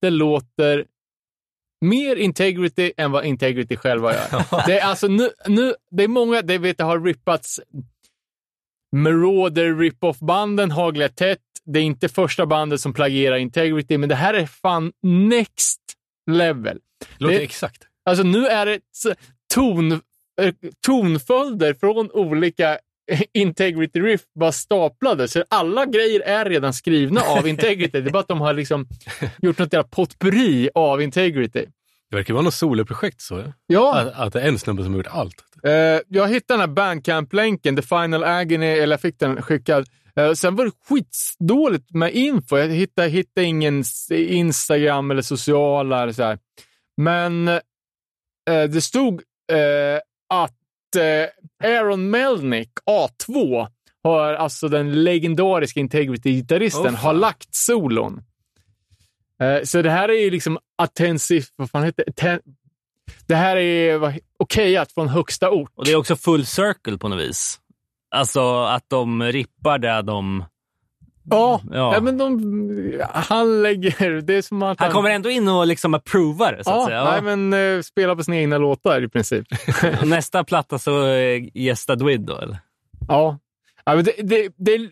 det låter mer Integrity än vad Integrity själva gör. Det är alltså nu, nu, det är många, det vet jag har rippats Marauder rip-off-banden haglar tätt. Det är inte första bandet som plagierar Integrity, men det här är fan next level. Låter Det- exakt. Alltså nu är det ton, eh, tonföljder från olika Integrity Riff bara staplade. Så alla grejer är redan skrivna av Integrity. Det är bara att de har liksom gjort något jävla potpurri av Integrity. Det verkar vara något soloprojekt så. Ja? Att, att det är en snubbe som har gjort allt. Eh, jag hittade den här Bandcamp-länken, The Final Agony, eller jag fick den skickad. Eh, sen var det skitdåligt med info. Jag hittade, hittade ingen Instagram eller sociala eller så här. Men eh, det stod eh, att eh, Aaron Melnick, A2, har, alltså den legendariska Integrity-gitarristen, fan. har lagt solon. Eh, så det här är ju liksom attensiv, vad fan heter det? Det här är okejat från högsta ort. Och det är också full circle på något vis. Alltså att de rippar där de... Ja, Ja. ja. men de, han lägger... Det är som att Han kommer ändå in och liksom approvar det, så att ja, säga. Nej, men uh, spela på sina egna låtar i princip. Nästa platta så eh, gästar Dwid då, eller? ja. ja men det, det, det,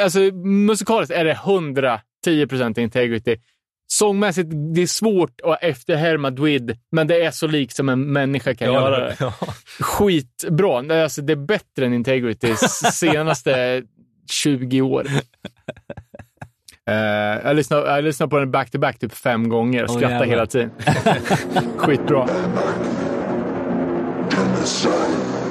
alltså, musikaliskt är det 110 procent integrity. Sångmässigt, det är svårt att efterhärma Dwid, men det är så likt som en människa kan göra det. Ja. Skitbra. Alltså, det är bättre än Integritys senaste 20 år. Eh, jag, lyssnar, jag lyssnar på den back-to-back typ fem gånger och Åh, skrattar jävlar. hela tiden. Skitbra. Genocide.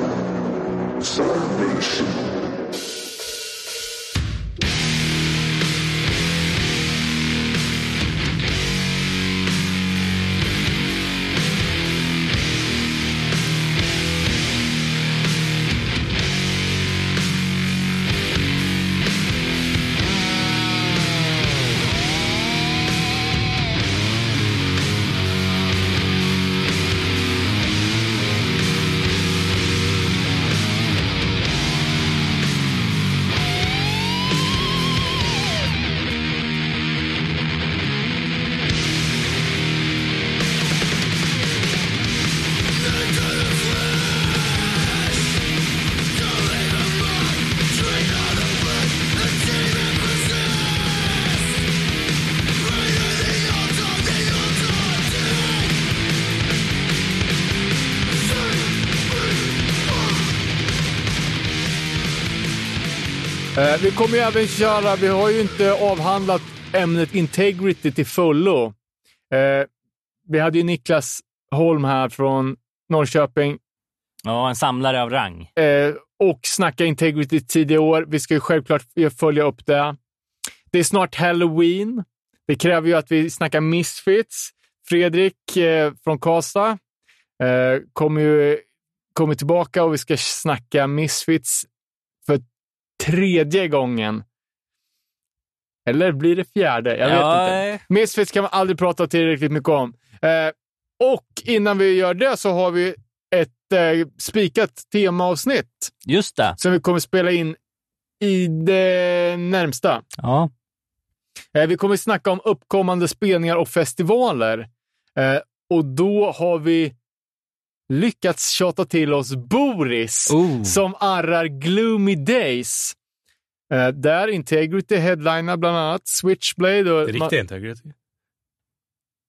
Vi kommer ju även köra, vi har ju inte avhandlat ämnet integrity till fullo. Eh, vi hade ju Niklas Holm här från Norrköping Ja, en samlare av rang. eh, och snacka integrity tidigare år. Vi ska ju självklart följa upp det. Det är snart halloween. Det kräver ju att vi snackar misfits. Fredrik eh, från Karlstad eh, kommer ju kommer tillbaka och vi ska snacka misfits tredje gången. Eller blir det fjärde? Jag vet Ja, inte. eh. Misfits kan man aldrig prata tillräckligt mycket om. Eh, och innan vi gör det så har vi ett eh, spikat temaavsnitt Just det. som vi kommer spela in i det närmsta. Ja. Eh, vi kommer snacka om uppkommande spelningar och festivaler. Eh, och då har vi lyckats tjata till oss Boris Oh. som arrar Gloomy Days. Eh, där Integrity headliner bland annat Switchblade. Och Det riktiga Integrity.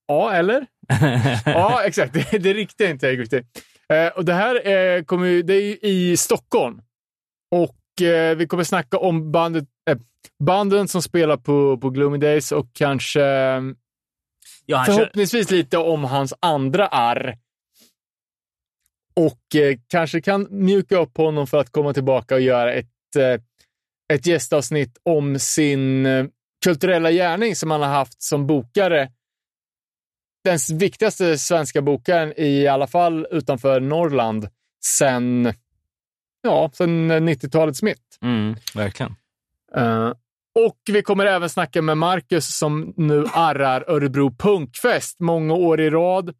Ja, eller? ja, exakt. Det, det riktiga Integrity. Eh, och det här eh, kommer ju, det är ju i Stockholm. Och eh, vi kommer snacka om bandet, eh, banden som spelar på, på Gloomy Days och kanske ja, han kör, förhoppningsvis lite om hans andra arr. Och eh, kanske kan mjuka upp honom för att komma tillbaka och göra ett, eh, ett gästavsnitt om sin eh, kulturella gärning som han har haft som bokare. Den viktigaste svenska bokaren i alla fall utanför Norrland sen, ja, sen 90-talets mitt. mm, verkligen. Eh, och vi kommer även snacka med Marcus som nu arrar Örebro Punkfest många år i rad.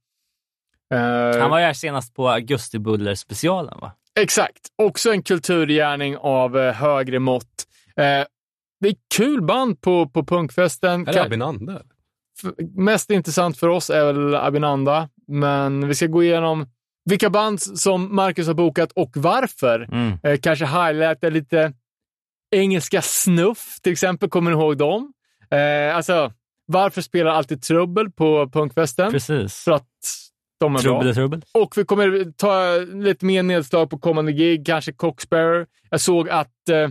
Eh, Han var ju här senast på Augustibuller-specialen, va? Exakt. Också en kulturgärning av eh, högre mått. Eh, det är kul band på, på punkfesten. Eller Ka- Abinanda. f- mest intressant för oss är väl Abinanda, men vi ska gå igenom vilka band som Marcus har bokat och varför. Mm. Eh, kanske highlighta lite engelska snuff, till exempel. Kommer ni ihåg dem? Eh, alltså, varför spelar alltid Trubbel på punkfesten? Precis. För att de är bra. Trubbel är trubbel. Och vi kommer ta lite mer nedslag på kommande gig, kanske Coxbearer. Jag såg att eh,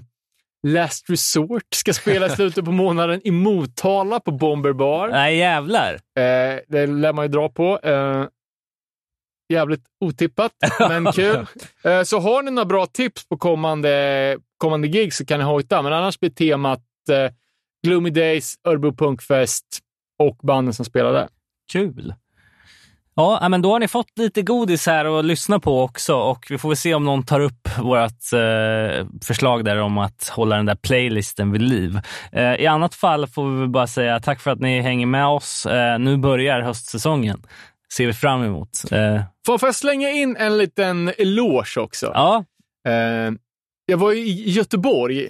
Last Resort ska spela i slutet på månaden i Motala på Bomber Bar. Nej, jävlar. Eh, det lär man ju dra på. Eh, jävligt otippat, men kul. Eh, så har ni några bra tips på kommande, kommande gig så kan ni hojta, men annars blir temat eh, Gloomy Days, Örebro Punkfest och banden som spelar där. Kul. Ja, men då har ni fått lite godis här att lyssna på också och vi får väl se om någon tar upp vårt eh, förslag där om att hålla den där playlisten vid liv. Eh, I annat fall får vi bara säga tack för att ni hänger med oss. Eh, nu börjar höstsäsongen. Ser vi fram emot. Får får jag slänga in en liten eloge också? ja, jag var i Göteborg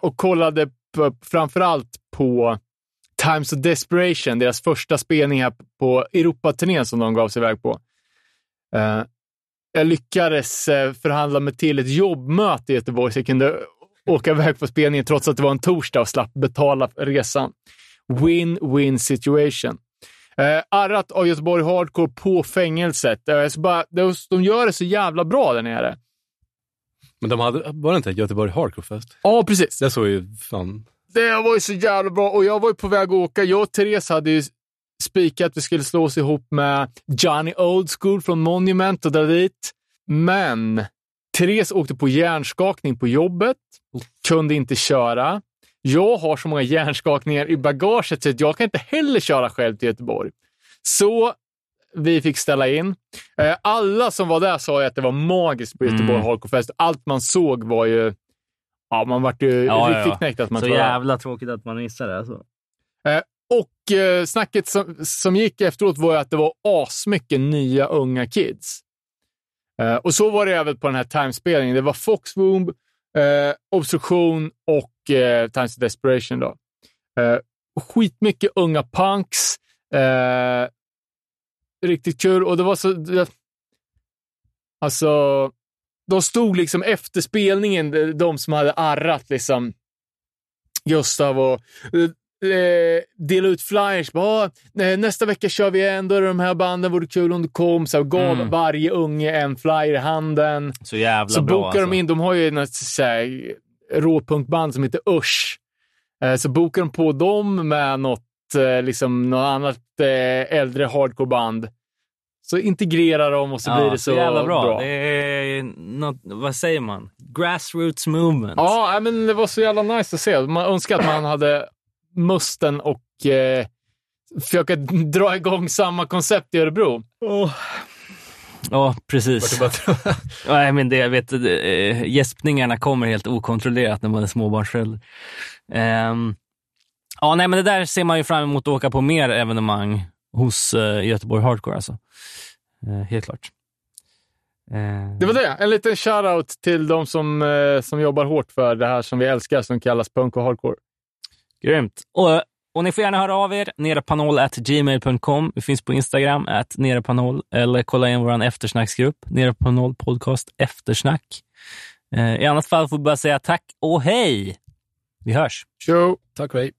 och kollade på, framförallt på Times of Desperation, deras första spelning här på Europaturnén som de gav sig iväg på. Eh, jag lyckades eh, förhandla mig till ett jobbmöte i Göteborg så jag kunde åka iväg på spelningen trots att det var en torsdag och slapp betala resan. Win-win situation. Eh, arrat av Göteborg Hardcore på fängelset. Eh, så bara, de, de gör det så jävla bra där nere. Men de hade, var det inte Göteborg Hardcore Fest? Ja, precis. Det såg ju fan... Det var ju så jävla bra och jag var ju på väg att åka. Jag och Therese hade ju spikat att vi skulle slå oss ihop med Johnny Old School från Monument och dra dit. Men Therese åkte på hjärnskakning på jobbet, kunde inte köra. Jag har så många hjärnskakningar i bagaget så att jag kan inte heller köra själv till Göteborg. Så vi fick ställa in. Eh, Alla som var där sa ju att det var magiskt på Göteborg Mm. Hardcore Fest. Allt man såg var ju... Ja, man vart ju Ja, riktigt ja. knäckt att man så tror- jävla tråkigt att man missar det. Alltså. Och eh, snacket som, som gick efteråt var ju att det var asmycket nya unga kids. Eh, och så var det även på den här timespelningen. Det var Foxwomb, eh, Obstruktion och eh, Times of Desperation. Då. Eh, skitmycket unga punks. Eh, riktigt kul. Och det var så... Det, alltså, de stod liksom efter spelningen, de- de som hade arrat liksom Gustav och eh, dela ut flyers. Bara, "Ah, eh, nästa vecka kör vi ändå de här banden, vore kul om du kom. Så gav Mm. varje unge en flyer i handen. Så jävla Så bra. bokar de alltså. in, de har ju en så här, råpunkband som heter Usch. Eh, så bokar de på dem med något, eh, liksom, något annat eh, äldre hardcoreband. Så integrerar de och så blir det så jävla bra. bra. Det är något, vad säger man? Grassroots movement. Ja, men det var så jävla nice att se. Man önskar att man hade musten och eh, försöka dra igång samma koncept i Örebro. Ja, precis. Nej, men det, jag vet, äh, gäspningarna kommer helt okontrollerat när man är småbarnsförälder. Ehm, ja, nej, men det där ser man ju fram emot att åka på mer evenemang hos uh, Göteborg Hardcore. Alltså. Eh, helt klart. Eh, Det var det. En liten shout-out till de som, eh, som jobbar hårt för det här som vi älskar, som kallas punk och hardcore. Grymt. Och, och ni får gärna höra av er, nerepanol.gmail.com. Vi finns på Instagram, at nerepanol, eller kolla in vår eftersnacksgrupp, Nerepanol podcast eftersnack. Eh, I annat fall får vi bara säga tack och hej! Vi hörs! Tjo! Tack och hej.